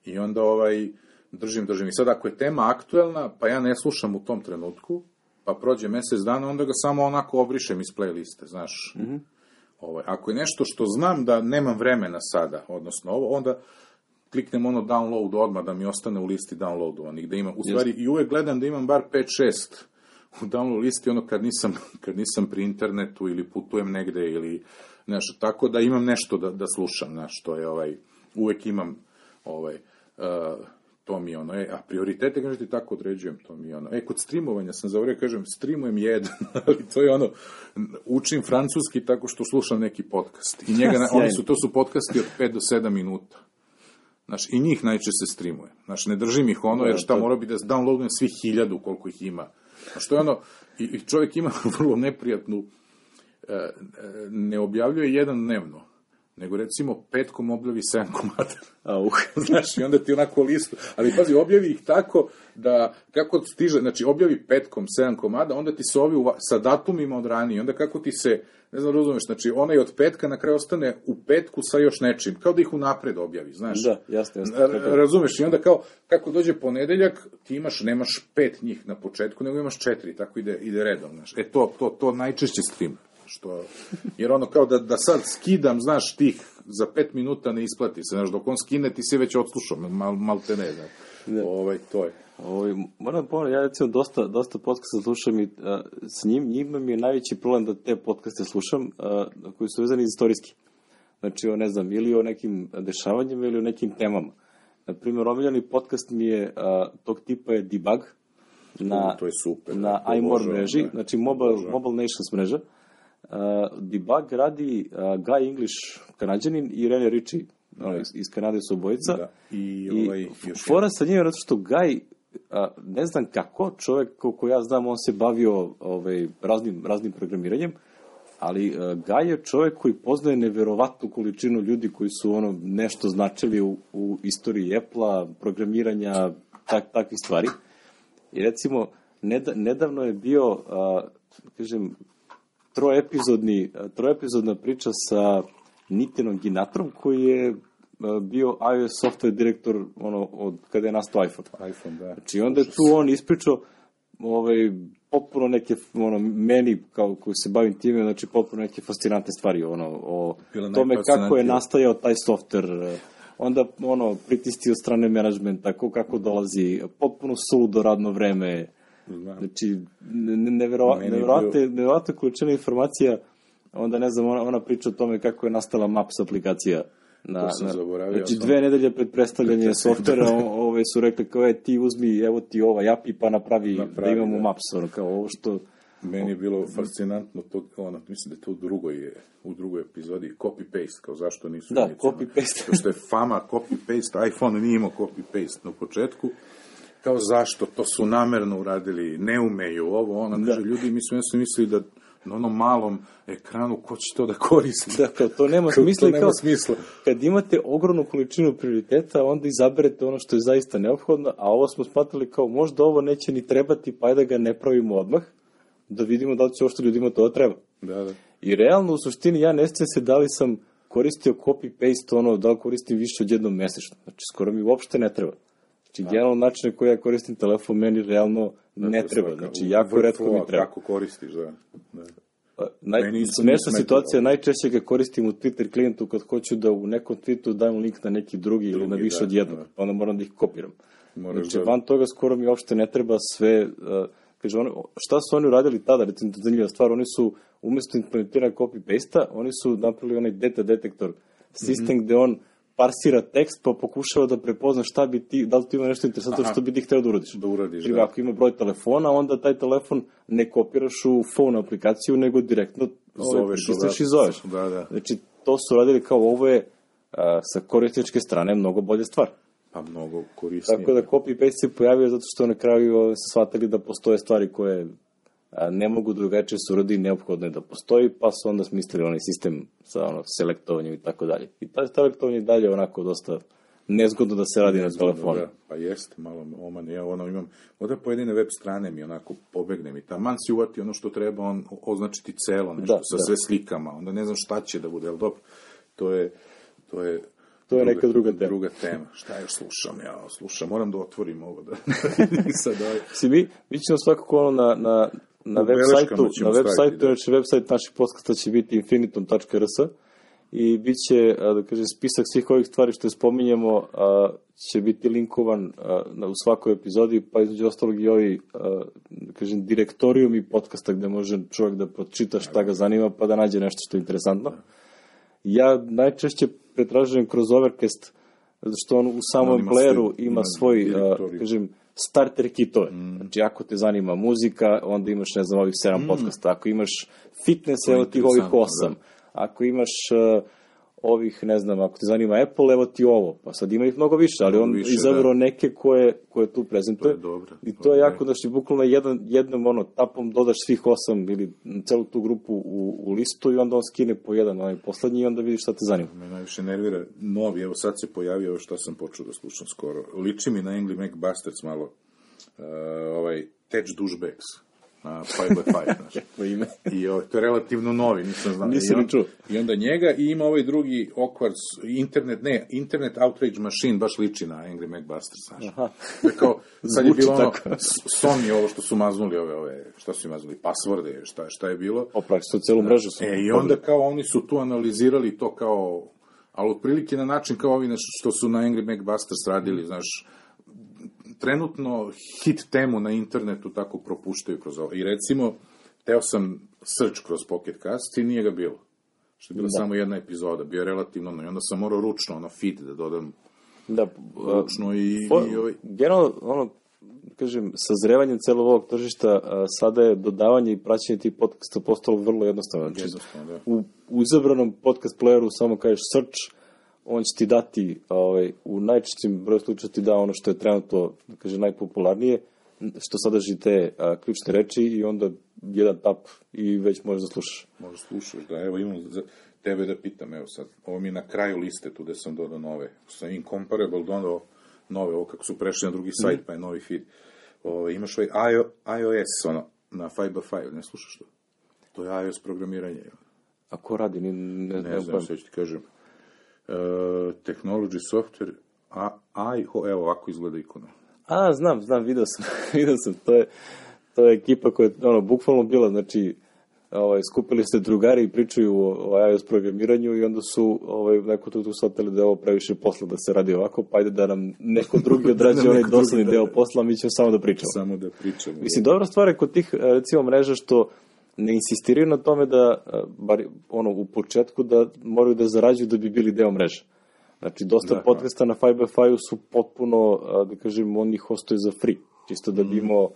I onda ovaj, držim, držim. I sad ako je tema aktuelna, pa ja ne slušam u tom trenutku, pa prođe mesec dana, onda ga samo onako obrišem iz playliste, znaš. ovaj, ako je nešto što znam da nemam vremena sada, odnosno ovo, onda kliknem ono download odmah da mi ostane u listi downloadovanih, da imam, u stvari, i uvek gledam da imam bar 5-6 u download listi, ono kad nisam, kad nisam pri internetu ili putujem negde ili, znaš, tako da imam nešto da, da slušam, znaš, to je ovaj, uvek imam, ovaj, uh, to mi je ono, e, a prioritete, kažem ti, tako određujem, to mi je ono. E, kod streamovanja sam zavreo, kažem, streamujem jedan, ali to je ono, učim francuski tako što slušam neki podcast. I njega, oni su, to su podcasti od 5 do 7 minuta. Znaš, i njih najčešće se streamuje. Znaš, ne držim ih ono, jer šta mora bi da downloadujem svih hiljadu koliko ih ima. A što je ono, i, i čovjek ima vrlo neprijatnu, e, e, ne objavljuje jedan dnevno, nego recimo petkom objavi 7 komada.
A, uh.
Znaš, i onda ti onako listu. Ali pazi, objavi ih tako da, kako stiže, znači objavi petkom 7 komada, onda ti se ovi uva, sa datumima od ranije, onda kako ti se, ne znam, razumeš, znači onaj od petka na kraju ostane u petku sa još nečim, kao da ih unapred objavi, znaš.
Da, jasno, jasno.
Razumeš, i onda kao, kako dođe ponedeljak, ti imaš, nemaš pet njih na početku, nego imaš četiri, tako ide, ide redom, znaš. E, to, to, to najčešće stream. Što, jer ono kao da, da sad skidam, znaš, tih za pet minuta ne isplati se, znaš, dok on skine ti si već odslušao, mal, mal te ne, znaš. Ovaj, to je.
Ovaj, moram da pomenuti, ja recimo dosta, dosta podcasta slušam i a, s njim, njima mi je najveći problem da te podcaste slušam a, koji su vezani istorijski. Znači, o, ne znam, ili o nekim dešavanjima ili o nekim temama. Na primjer, omiljeni podcast mi je, a, tog tipa je Debug, na,
U, to je super,
na
da,
iMore mreži,
da.
znači Mobile. Mobile Nations mreža. Uh, Debug radi uh, Guy English, kanadjanin, i René Ritchie, ono, iz, iz Kanade su obojica.
Da. I,
I
ovaj, još
fora sa njim je zato što Gaj, a, ne znam kako, čovek koliko ja znam, on se bavio ovaj, raznim, raznim programiranjem, ali a, Gaj je čovek koji poznaje neverovatnu količinu ljudi koji su ono nešto značili u, u istoriji Apple-a, programiranja, tak, takvih stvari. I recimo, neda, nedavno je bio, a, kažem, troepizodni, troepizodna priča sa Nitinom Ginatrom, koji je a, bio iOS software direktor ono, od kada je nastao iPhone.
iPhone, da.
Znači, onda je tu on ispričao ovaj, potpuno neke, ono, meni, kao koji se bavim time, znači, potpuno neke fascinantne stvari, ono, o
Bila
tome kako je nastajao taj software, onda, ono, pritisci od strane menadžmenta, kako, kako dolazi, potpuno suludo radno vreme,
Znam.
Znači, ne- ne- neverova,
je
neverovatne, neverovatna količina informacija, onda ne znam, ona, ona priča o tome kako je nastala Maps aplikacija. Na,
To sam
na,
zaboravio,
znači,
sam-
dve nedelje pred predstavljanje
Pred
softvera, ove su rekli kao, je, ti uzmi, evo ti ovaj API, pa napravi,
Napravi,
da imamo
da.
Maps, ono, kao ovo što...
Meni je bilo fascinantno to, ono, mislim da je to u drugoj, u drugoj epizodi, copy-paste, kao zašto nisu
Da, copy-paste.
Što je fama copy-paste, iPhone nije imao copy-paste na početku, kao zašto, to su namerno uradili, ne umeju ovo, ono, kaže, ljudi, mi smo ja sam mislili da na onom malom ekranu, ko će to da koristi?
Da, kao to nema smisla.
to nema
kao,
smisla.
Kad imate ogromnu količinu prioriteta, onda izaberete ono što je zaista neophodno, a ovo smo smatrali kao možda ovo neće ni trebati, pa ajde da ga ne pravimo odmah, da vidimo da li će ovo što ljudima to treba.
Da, da.
I realno, u suštini, ja ne sjećam se da li sam koristio copy-paste, ono, da li koristim više od jednom mesečno. Znači, skoro mi uopšte ne treba. Znači, generalno način na koji ja koristim telefon, meni realno ne treba.
Svaka-
Znači, jako redko mi treba.
Kako koristiš, da. da.
Naj,
Meni isto
smešna situacija, najčešće ga koristim u Twitter klijentu kad hoću da u nekom tweetu dam link na neki drugi, ili na
Drugi,
više
da,
od jednog,
da.
pa onda moram da ih kopiram.
Moraš
Znači,
da-
van toga skoro mi uopšte ne treba sve, uh, kaže, oni, šta su oni uradili tada, recimo, to zanimljiva stvar, oni su, umesto implementiranja copy-paste-a, oni su napravili onaj data detektor sistem
Mhm.
gde on parsira tekst pa pokušava da prepozna šta bi ti, da li ti ima nešto interesantno
Aha.
što bi ti hteo da uradiš.
Da uradiš,
Primjer,
da.
Ako ima broj telefona, onda taj telefon ne kopiraš u phone aplikaciju, nego direktno ovaj,
Zoveš
pritisneš i
odatle.
zoveš.
Da, da.
Znači, to su radili kao ovo je a, sa korisničke strane mnogo bolja stvar.
Pa mnogo korisnije.
Tako da copy-paste se pojavio zato što na kraju shvatili da postoje stvari koje ne mogu drugačije se uradi i neophodno je da postoji, pa su onda smislili onaj sistem sa ono, selektovanjem i tako dalje. I taj selektovanje i dalje je onako dosta nezgodno da se radi na telefonu.
Da, pa jeste, malo oman. Ja ono imam, onda pojedine web strane mi onako pobegne mi. Taman si uvati ono što treba, on označiti celo nešto
Da,
sa
da.
sve slikama. Onda ne znam šta će da bude, ali dobro, to je, to je
To je neka druga tema.
Druga tema. Šta još slušam? Ja slušam, moram da otvorim ovo. Da. Sad, ovaj.
Si mi, mi ćemo svakako ono na, na, na web sajtu, na web
staviti,
sajtu,
da.
znači web sajt naših podcasta će biti infinitum.rs i bit će, da kažem, spisak svih ovih stvari što spominjemo a, će biti linkovan a, na, u svakoj epizodi, pa između ostalog i ovi, a, da kažem, direktorijum i podcasta gde može čovjek da pročita šta ga zanima pa da nađe nešto što je interesantno. Ja najčešće pretražujem kroz Overcast, zato što on u samom
On
playeru ima
ima
svoj, a,
direktorij.
kažem, starter kitove. Mm. Znači, ako te zanima muzika, onda imaš, ne znam, ovih sedam mm. podcasta. Ako imaš fitness, evo tih ovih
interesantno,
osam. Ako imaš uh, ovih, ne znam, ako te zanima Apple, evo ti ovo. Pa sad ima ih mnogo više, ali
Mnogo
on
više,
izabrao
da.
neke koje, koje tu prezentuje.
To je dobro.
I to
To
je jako, znači, bukvalno jedan, jednom ono, tapom dodaš svih osam ili celu tu grupu u, u listu i onda on skine po jedan, onaj poslednji i onda vidiš šta te zanima.
Me najviše nervira novi, evo sad se pojavio ovo što sam počeo da slušam skoro. Liči mi na Angry McBusters malo. Uh, ovaj, Tetch Douchebags na 5x5, znaš.
Po ime.
I ovaj, to je relativno novi, nisam znao.
Nisam ni čuo.
I onda njega i ima ovaj drugi Awkward, internet, ne, Internet Outrage Machine baš liči na Angry McBusters, znaš.
Aha.
Je kao, sad je bilo ono, Sony ovo što su maznuli ove, ove, šta su im maznuli, pasvorde, šta, šta je bilo.
O, praktično celu mrežu su.
E, i onda kao oni su tu analizirali to kao, ali otprilike na način kao ovi naš, što su na Angry McBusters radili, znaš, trenutno hit temu na internetu tako propuštaju kroz ovo. I recimo, teo sam search kroz Pocket Cast i nije ga bilo. Što je bila samo jedna epizoda, bio je relativno, no, i onda sam morao ručno, ono, feed da dodam
Da,
ručno i,
po,
i ovaj,
generalno, ono, kažem, sazrevanjem celog ovog tržišta, a, sada je dodavanje i praćenje tih podcasta postalo vrlo jednostavno. Znači,
jednostavno, da.
u, u izabranom podcast playeru samo kažeš search, on će ti dati, ovaj, u najčešćim broju slučaja ti da ono što je trenutno, da kaže, najpopularnije, što sadrži te a, ključne reči i onda jedan tap i već možeš da slušaš.
Možda slušaš, da, evo imam za tebe da pitam, evo sad, ovo mi je na kraju liste, tu gde sam dodao nove, sam incomparable dodao nove, ovo kako su prešli na drugi sajt, pa je novi feed. Ovo, imaš ovaj IO, iOS, ono, na 5x5, ne slušaš to? To je iOS programiranje.
A ko radi? Ni, ne,
ne
ne,
znam, sve ću ti kažem. Uh, technology software, a, a, evo ovako izgleda ikona.
A, znam, znam, video sam, video sam, to je, to je ekipa koja je, ono, bukvalno bila, znači, ovaj, skupili se drugari i pričaju o, o iOS programiranju i onda su ovaj, neko tu, tu shvatili da je ovo previše posla da se radi ovako, pa ajde da nam neko drugi odrađuje
Da
onaj
neko drugi,
dosadni
da,
deo
da.
posla, mi ćemo samo da pričamo.
Samo da pričamo.
Mislim, dobra stvar je kod tih, recimo, mreža što ne insistiraju na tome da, e, bar ono, u početku, da moraju da zarađuju da bi bili deo mreže. Znači, dosta
Da,
podcasta na 5x5 su potpuno, a, da kažem, oni hostuje za free, čisto da bi
Mhm.
imao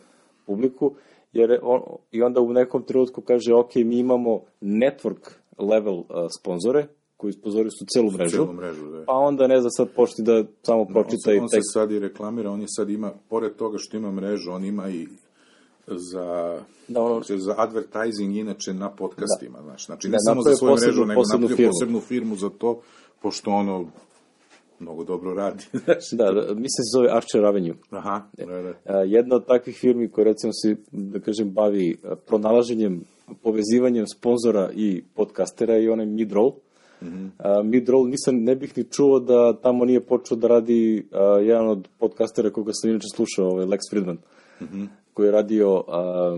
publiku, jer je on, i onda u nekom trenutku kaže, ok, mi imamo network level a, sponzore, koji sponzori su celu mrežu,
Celu mrežu, da.
pa onda ne zna sad počti da samo
on,
pročita
se,
i
on se
tekst.
sad i reklamira, on je sad ima, pored toga što ima mrežu, on ima i za,
Da, ono-
znači, za advertising inače na podcastima, da. znaš. Znači, ne
Da,
samo za svoju
posebnu-
mrežu, nego
posebnu firmu.
posebnu firmu za to, pošto ono mnogo dobro radi. znaš.
Da, da, mislim se zove Archer Avenue.
Aha, da, da.
A, jedna od takvih firmi koja recimo se, da kažem, bavi pronalaženjem, povezivanjem sponzora i podcastera i onaj Midroll. Mm -hmm. Midroll nisam, ne bih ni čuo da tamo nije počeo da radi jedan od podcastera koga sam inače slušao, ovaj Lex Friedman, mm -hmm. Koji je radio, a,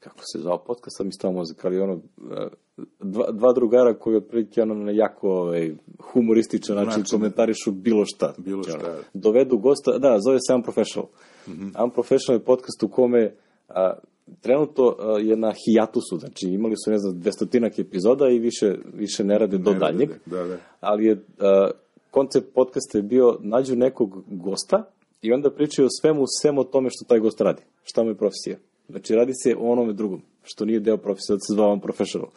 kako se zvao podcast, sam mi stao mozak, ali ono, a, dva, dva drugara koji otprilike ono na jako ovaj, humorističan način
Način, da.
komentarišu bilo šta.
Bilo
Znači,
šta.
ono, dovedu gosta, da, zove se Unprofessional. Mm -hmm. Unprofessional je podcast u kome a, trenutno a, je na hijatusu, znači imali su, ne znam, dvestotinak epizoda i više, više ne rade do
Ne
daljnjeg,
rade, da, da.
ali je a, koncept podcasta je bio nađu nekog gosta i onda pričaju o svemu, svemu o tome što taj gost radi, šta mu je profesija. Znači, radi se o onome drugom, što nije deo profesije, da se zvao Unprofessional.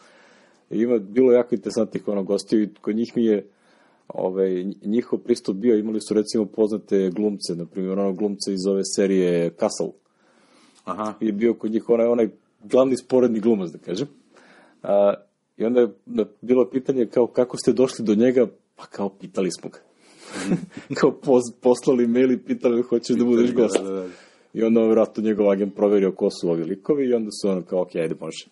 I ima, bilo jako interesantnih ono gostiju i kod njih mi je ovaj, njihov pristup bio, imali su recimo poznate glumce, na primjer ono glumce iz ove serije Castle,
Aha,
je bio kod njih onaj, onaj glavni sporedni glumac, da kažem. A, I onda je bilo pitanje kao kako ste došli do njega, pa kao pitali smo ga. kao poz, poslali mail i pitali hoćeš da budeš
ga,
gost.
da, da.
I onda vjerojatno njegov agent proverio ko su ovi likovi i onda su ono kao, ok, ajde, može.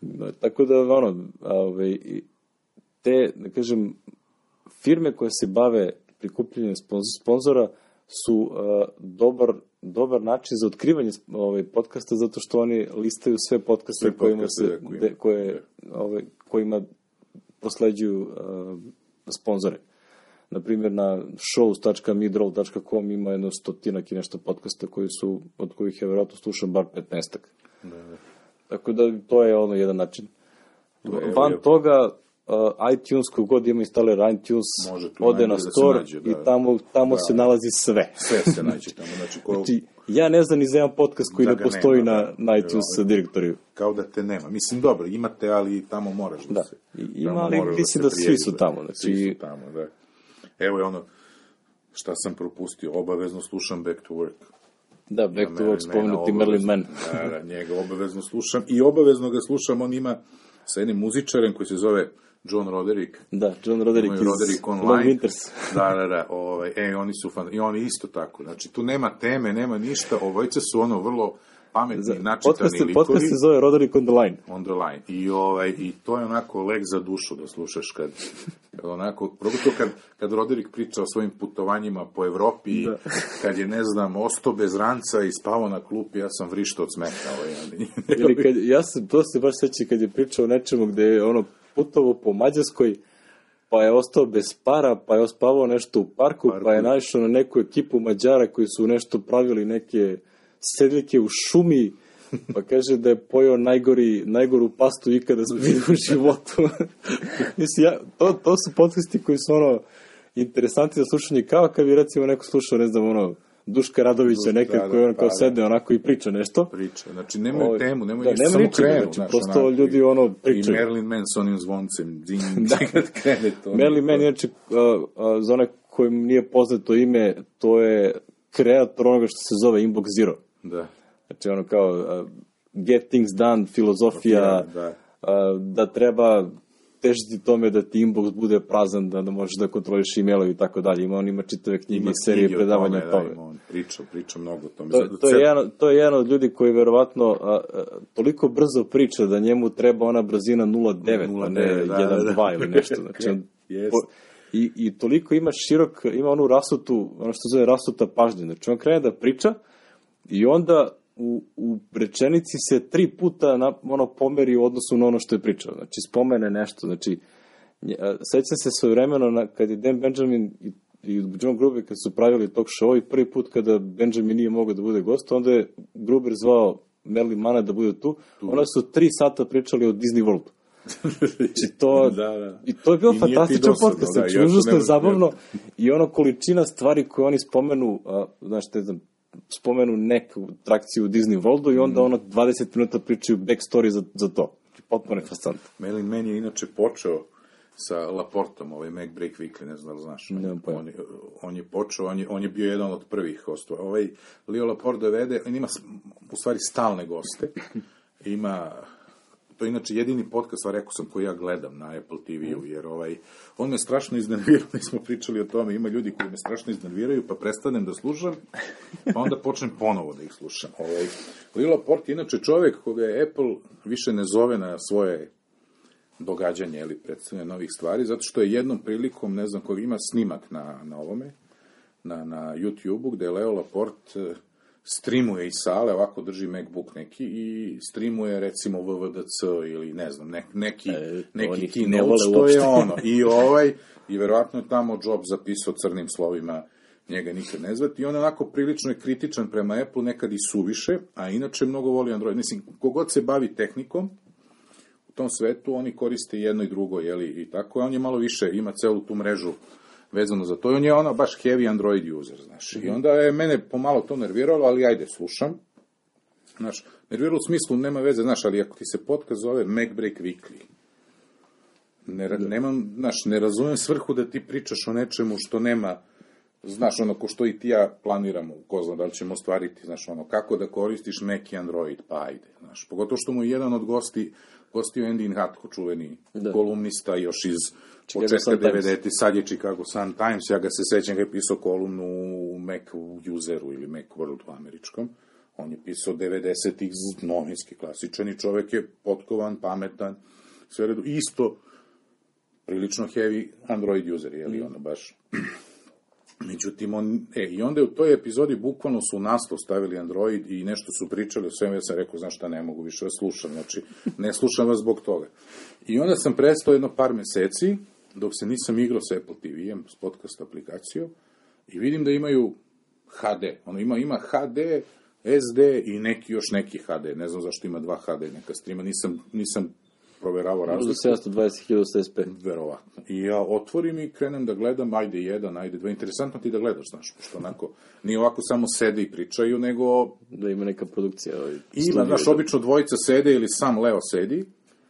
Da, tako da, ono, ove, i te, da kažem, firme koje se bave prikupljanjem spon- sponzora su uh, dobar, dobar način za otkrivanje ovaj, podcasta zato što oni listaju sve podcaste
Sve
kojima se,
da, kojima-
de, koje, ovaj, kojima prosleđuju uh, sponzore. Naprimjer, na shows.midroll.com ima jedno stotinak i nešto podcasta koji su, od kojih je verovatno slušam bar 15
Da, da.
Tako da to je ono jedan način.
Je,
Van
evo,
toga, uh, iTunes, kogod ima instaler iTunes,
Može
ode na
da
store
nađe, da.
i tamo, tamo se nalazi sve.
Sve se nađe tamo, znači, ko,
Znači, ja ne znam ni za jedan podcast koji
Da
ne postoji
nema,
na,
da.
na iTunes
Ovaj.
direktoriju.
kao da te nema. Mislim, dobro, imate, ali tamo moraš da,
Da.
se...
Ima, ali
moraš
mislim
se
da svi su
prijavljuješ.
tamo, znači-
Svi su tamo, da. Evo je ono, šta sam propustio, obavezno slušam Back to Work.
Da, Back to
Marilyn
Work spomenuti Merlin Man.
Da, da, njega obavezno slušam i obavezno ga slušam, on ima sa jednim muzičarem koji se zove John Roderick.
Da, John Roderick iz
Roderick
Long
Online.
Winters.
Da, da, da, ovaj, e, oni su fan, i oni isto tako, znači tu nema teme, nema ništa, ovojce su ono vrlo pametni, načitani
Podcast,
likovi
podcast se zove Roderick on the Line.
on the line. I, ovaj, I to je onako lek za dušu da slušaš kad, kad onako, pogotovo kad, kad Roderick priča o svojim putovanjima po Evropi,
Da.
kad je, ne znam, ostao bez ranca i spavao na klupi, ja sam vrištao od smeha. Ovaj,
Ili kad, ja se, to se baš seća kad je pričao o nečemu gde je ono putovao po Mađarskoj, pa je ostao bez para, pa je ospavao nešto u parku,
Parku.
pa je naišao na neku ekipu Mađara koji su nešto pravili neke sedljike u šumi, pa kaže da je pojao najgori, najgoru pastu ikada sam vidio u životu. Mislim, ja, to, to su podcasti koji su ono interesanti za slušanje, kao kad bi recimo neko slušao, ne znam, ono, Duška Radovića nekad
da,
koji on
pa
kao sede onako i priča nešto.
priča. Znači, nemaju
Ovaj,
temu, nemaju
da,
ništa,
nema
samo
ničega,
krenu.
znači,
znaš,
prosto
onako.
ljudi ono
I
pričaju.
Marilyn Man s onim zvoncem, ding, da. kad krene to.
Merlin Man, inače, uh, uh, za one kojim nije poznato ime, to je kreator onoga što se zove Inbox Zero.
Da.
Znači, ono kao uh, get things done, filozofija,
Da.
uh, da treba težiti tome da ti inbox bude prazan, da, da možeš da kontroliš e-mailove i tako dalje. Ima on ima čitave knjige, i serije
o
predavanja o
da,
tome.
ima on priča, priča mnogo o tome.
To,
Zato
to, je
cel-
jedan, to je jedan od ljudi koji verovatno a, a, toliko brzo priča da njemu treba ona brzina 0.9, pa ne
0.9, da,
1.2
da.
ili nešto. Znači, on,
Jest.
po- i, I toliko ima širok, ima onu rasutu, ono što zove rasuta pažnje. Znači, on krene da priča i onda u, u rečenici se tri puta na, ono pomeri u odnosu na ono što je pričao. Znači, spomene nešto. Znači, sećam se svoje vremeno na, kad je Dan Benjamin i, i John Gruber kad su pravili talk show i prvi put kada Benjamin nije mogao da bude gost, onda je Gruber zvao Merlin Mana da bude tu. Ona su tri sata pričali o Disney Worldu. Znači to,
Da, da.
I to je bio
I
fantastičan podcast,
da,
znači užasno je zabavno i ono količina stvari koje oni spomenu, a, znaš, ne znam, spomenu neku trakciju u Disney Worldu i onda
Mm.
ono 20 minuta pričaju backstory za, za to. Potpuno je fascinantno.
Merlin Man je inače počeo sa Laportom, ovaj Mac Break Weekly, ne znam da li znaš. On, on, je, on je počeo, on je, on je bio jedan od prvih hostova. Ovaj Leo Laporte dovede, on ima u stvari stalne goste. Ima, to je inače jedini podcast, a rekao sam, koji ja gledam na Apple TV-u, jer ovaj, on me strašno iznervirao, mi smo pričali o tome, ima ljudi koji me strašno iznerviraju, pa prestanem da slušam, pa onda počnem ponovo da ih slušam. Ovaj, Leo Laporte je inače čovek koga je Apple više ne zove na svoje događanje ili predstavljanje novih stvari, zato što je jednom prilikom, ne znam kog ima snimak na, na ovome, na, na YouTube-u, gde Leo Laporte eh, streamuje iz sale, ovako drži MacBook neki i streamuje recimo VVDC ili ne znam, nek, neki,
E,
neki keynote,
ne
što je ono. I ovaj, i verovatno je tamo Job zapisao crnim slovima njega nikad ne zvati i on onako prilično je kritičan prema Apple, nekad i suviše, a inače mnogo voli Android. Mislim, kogod se bavi tehnikom, u tom svetu oni koriste jedno i drugo, jeli, i tako, a on je malo više, ima celu tu mrežu vezano za to, i on je ono baš heavy Android user, znaš, i onda je mene pomalo to nerviralo, ali ajde, slušam, znaš, nerviralo u smislu, nema veze, znaš, ali ako ti se podcast zove Mac Break Weekly, ne, ra- nemam, znaš, ne razumem svrhu da ti pričaš o nečemu što nema, znaš, ono, ko što i ti ja planiramo, ko zna da li ćemo ostvariti, znaš, ono, kako da koristiš Mac i Android, pa ajde, znaš, pogotovo što mu je jedan od gosti, gostio Andy Inhatko, čuveni
Da.
kolumnista još iz
Chicago
početka
Sun Times.
90. sad je Chicago Sun Times, ja ga se sećam ga je pisao kolumnu u Mac useru ili Mac World u američkom, on je pisao 90-ih novinski klasičan i čovek je potkovan, pametan, sve redu, isto prilično heavy Android user, je li
Mhm.
ono baš Međutim, on, e, i onda u toj epizodi bukvalno su naslov stavili Android i nešto su pričali o svemu, ja sam rekao, znaš šta, ne mogu više vas slušam, znači, ne slušam vas zbog toga. I onda sam prestao jedno par meseci, dok se nisam igrao sa Apple TV-em, s podcast aplikacijom, i vidim da imaju HD, ono ima, ima HD, SD i neki još neki HD, ne znam zašto ima dva HD neka streama, nisam, nisam proveravao
Možda
razliku.
720.000 SSP.
Verovatno. I ja otvorim i krenem da gledam, ajde jedan, ajde dva. Interesantno ti da gledaš, znaš, što onako, nije ovako samo sede i pričaju, nego
Da ima neka produkcija. Ovaj,
ima, znaš,
da-
obično dvojica sede ili sam Leo sedi,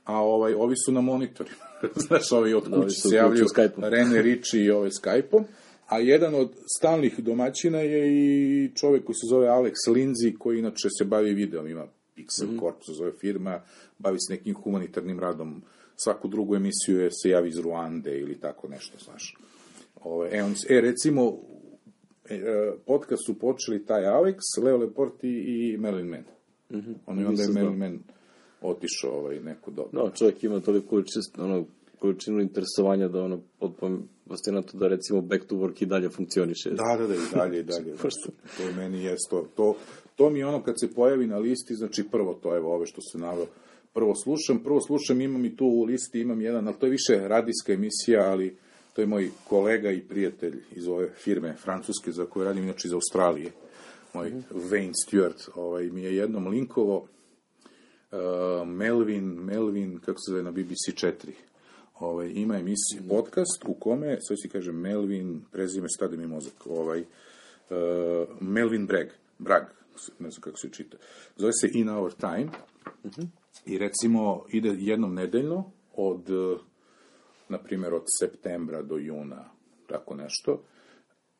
a ovaj, ovi su na monitorima. znaš, ovi od
Da, ovi
kuće
su
se javljaju. Rene Riči i ovaj Skype-om, a jedan od stalnih domaćina je i čovek koji se zove Alex Lindsay, koji inače se bavi videom, ima Pixel
Mhm.
Corp, se zove firma, bavi se nekim humanitarnim radom, svaku drugu emisiju je, se javi iz Ruande ili tako nešto, znaš. Ove, e, on, e, recimo, e, e, podcast su počeli taj Alex, Leo Leporti i Merlin Mann. Mm -hmm. On je onda je. Merlin Mann otišao ovaj, neku dobro.
No, čovjek ima toliko čist, ono, količinu interesovanja da ono, potpuno fascinantno da recimo Back to Work i dalje funkcioniše.
Da, da, da, i dalje, i dalje. da. To je meni jesto. To, to mi je ono kad se pojavi na listi, znači prvo to, evo, ove što se naveo, prvo slušam, prvo slušam, imam i tu u listi, imam jedan, ali to je više radijska emisija, ali to je moj kolega i prijatelj iz ove firme francuske za koju radim, inače iz Australije, moj Wayne Stewart, ovaj, mi je jednom linkovo uh, Melvin, Melvin, kako se zove na BBC 4, ovaj, ima emisiju, podcast u kome, sve si kaže Melvin, prezime stade mi mozak, ovaj, uh, Melvin Bragg, Bragg, ne znam kako se čita, zove se In Our Time, i recimo ide jednom nedeljno od, uh, na primjer, od septembra do juna, tako nešto,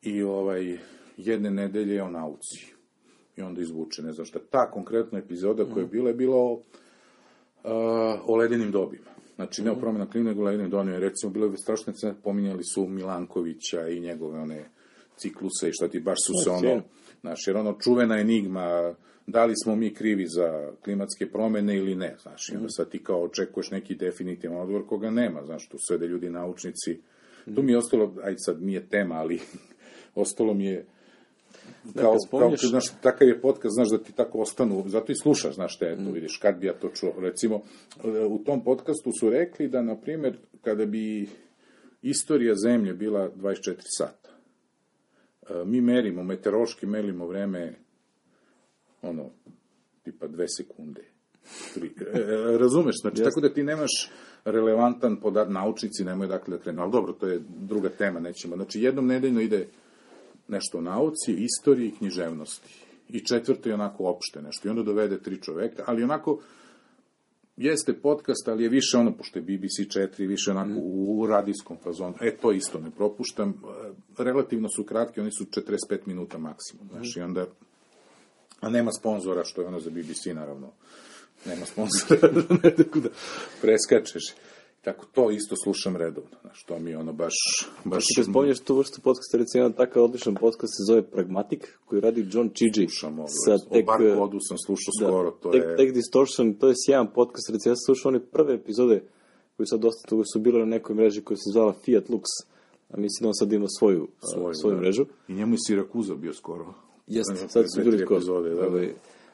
i ovaj, jedne nedelje je o nauci. I onda izvuče, ne znam šta. Ta konkretna epizoda koja je bila, je bila o, a, o ledenim dobima. Znači, ne o promjena klime, nego o ledenim dobima. Recimo, bilo je strašne cene, pominjali su Milankovića i njegove one cikluse i šta ti, baš su se ono,
sjajno.
Znaš, jer ono čuvena enigma, da li smo mi krivi za klimatske promene ili ne, znaš, i onda sad ti kao očekuješ neki definitivan odgovor koga nema, znaš, tu sede ljudi naučnici, tu mi je ostalo, ajde sad nije tema, ali ostalo mi je kao, kao,
spominješ-
znaš, takav je podcast, znaš, da ti tako ostanu, zato i slušaš, znaš, te, eto, vidiš, kad bi ja to čuo. Recimo, u tom podcastu su rekli da, na primjer, kada bi istorija zemlje bila 24 sata, mi merimo, meteorološki merimo vreme, ono, tipa dve sekunde. Tri. E, e, razumeš, znači, tako da ti nemaš relevantan podat, naučnici nemaju dakle da krenu, ali dobro, to je druga tema, nećemo. Znači, jednom nedeljno ide nešto o nauci, istoriji i književnosti. I četvrto je onako opšte nešto. I onda dovede tri čoveka, ali onako jeste podcast, ali je više ono, pošto je BBC 4, više onako u radijskom fazonu. E, to isto ne propuštam. E, Relativno su kratki, oni su 45 minuta maksimum, znaš, i onda a nema sponzora, što je ono za BBC, naravno. Nema sponzora, ne da preskačeš. Tako, to isto slušam redovno. Znaš, to mi je ono baš... baš
Kad spominješ tu vrstu podcasta, recimo jedan takav odličan podcast se zove Pragmatik, koji radi John Chigi.
slušam ovo.
sa
o
tek,
bar
e,
kodu sam slušao
da,
skoro, to
tek,
je...
Tek Distortion, to je sjajan podcast, recimo ja sam slušao one prve epizode koje sad dosta toga su bile na nekoj mreži koja se zvala Fiat Lux, a mislim da on sad ima svoju, svoju,
Svoju, da.
mrežu.
I njemu je Sirakuza bio skoro.
Jeste, sad su bili skoro.
epizode, da, da.
Ovaj,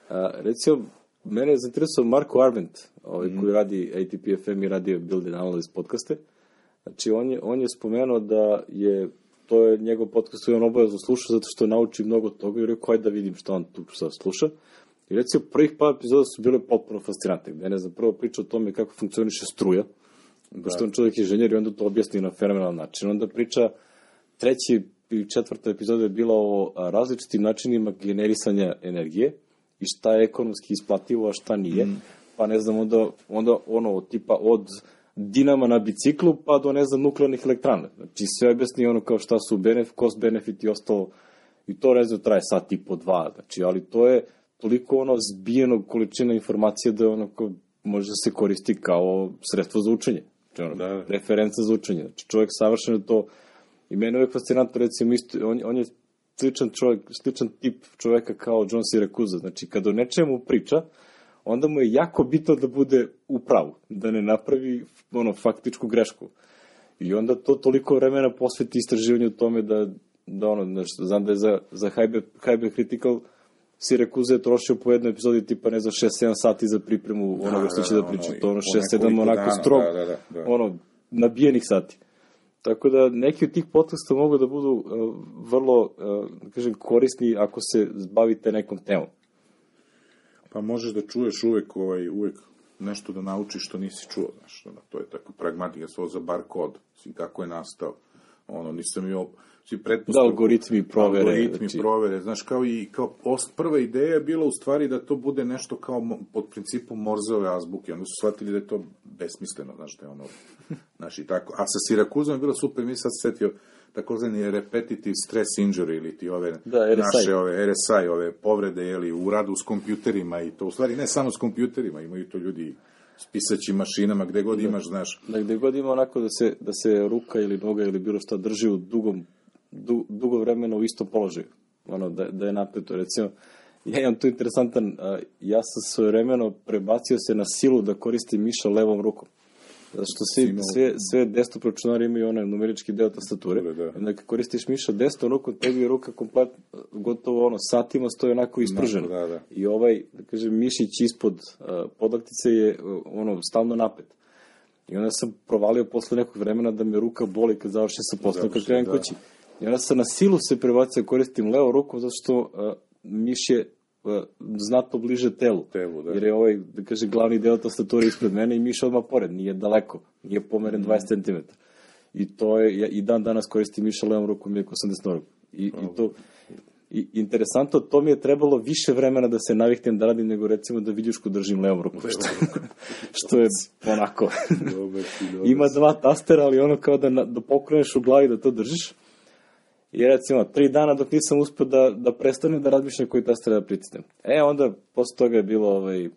a, recimo, mene je zainteresao Marko Arment, ovaj,
Mhm.
koji radi ATP FM i radio Build and Analyze podcaste. Znači, on je, on je spomenuo da je to je njegov podcast koji on obavezno sluša zato što nauči mnogo toga i rekao, ajde da vidim šta on tu sad sluša. I recimo, prvih par epizoda su bile potpuno fascinantne. Gde, ne znam, prvo priča o tome kako funkcioniše struja, da. pošto on čovjek inženjer i onda to objasni na fenomenalan način. Onda priča treći i četvrta epizoda je bila o različitim načinima generisanja energije i šta je ekonomski isplativo, a šta nije. Mm. Pa ne znam, onda, onda ono, tipa od dinama na biciklu pa do, ne znam, nuklearnih elektrana. Znači, sve objasni ono kao šta su benef, cost benefit i ostalo. I to, znam, traje sat i po dva. Znači, ali to je toliko ono zbijenog količina informacija da ono kao može da se koristi kao sredstvo za učenje. Znači, ono,
Da.
referenca za učenje. Znači, čovjek savršeno to... I meni je uvek fascinantno, recimo, isto, on, on je sličan, čovjek, sličan tip čoveka kao John Siracusa. Znači, kada o nečemu priča, onda mu je jako bitno da bude u pravu, da ne napravi ono, faktičku grešku. I onda to toliko vremena posveti istraživanju tome da, da ono, znaš, znam da je za, za Hyper Critical Siracusa je trošio po jednoj epizodi tipa, ne znam, 6-7 sati za pripremu onoga što će da
ono,
priča.
i
To ono
po
6-7
nekoliko
onako
dana,
strog,
da, da, da, da.
ono, nabijenih sati. Tako da neki od tih podcasta mogu da budu uh, vrlo, uh, da kažem, korisni ako se bavite nekom temom.
Pa možeš da čuješ uvek, ovaj, uvek nešto da naučiš što nisi čuo, znaš, to je tako pragmatika, svo za bar kod, mislim, kako je nastao, ono, nisam imao, svi
Da, algoritmi provere.
algoritmi
znači,
provere, znaš, kao i kao post, prva ideja je bila u stvari da to bude nešto kao pod principom Morzove azbuke, onda su shvatili da je to besmisleno, znaš, da je ono, znaš, i tako. A sa Sirakuzom je bilo super, mi sad se setio takozvani repetitive stress injury ili ti ove
Da, RSI.
naše ove RSI, ove povrede, jeli, u radu s kompjuterima i to, u stvari ne samo s kompjuterima, imaju to ljudi s pisaćim mašinama, gde god imaš, znaš,
Da gde god ima onako da se, da se ruka ili noga ili bilo šta drži u dugom, du, dugo vremena u istom položaju. Ono, da, da je napeto. Recimo, ja imam tu interesantan, ja sam svoje vremeno prebacio se na silu da koristim miša levom rukom. Zato što svi,
imao-
sve, sve desktop računari imaju onaj numerički deo tastature.
Da, da.
Onda kad koristiš miša desnom rukom, tebi je ruka komplet, gotovo ono, satima stoji onako ispržena.
da, da.
I ovaj, da kažem, mišić ispod uh, podlaktice je uh, ono, stalno napet. I onda sam provalio posle nekog vremena da me ruka boli kad završim sa poslom, kad
Završi,
krenem
da.
kući. Onda sam na silu se prebacio, koristim levo ruku, zato što uh, miš je uh, znatno bliže telu.
Telu, da.
Jer je ovaj, da kaže, glavni deo tastature ispred mene i miš odmah pored, nije daleko, nije pomeren
Mm.
20 cm. I to je, ja i dan danas koristim miša levom rukom, iako sam desnorukom. I, i to, I interesantno, to mi je trebalo više vremena da se naviknem da radim nego recimo da viljušku držim levom rukom. Što, što je onako.
Dobar dobar
Ima dva tastera, ali ono kao da, na, da pokreneš u glavi da to držiš. I recimo, tri dana dok nisam uspio da, da prestanem da razmišljam koji taster da pritisnem. E, onda, posle toga je bilo, ovaj,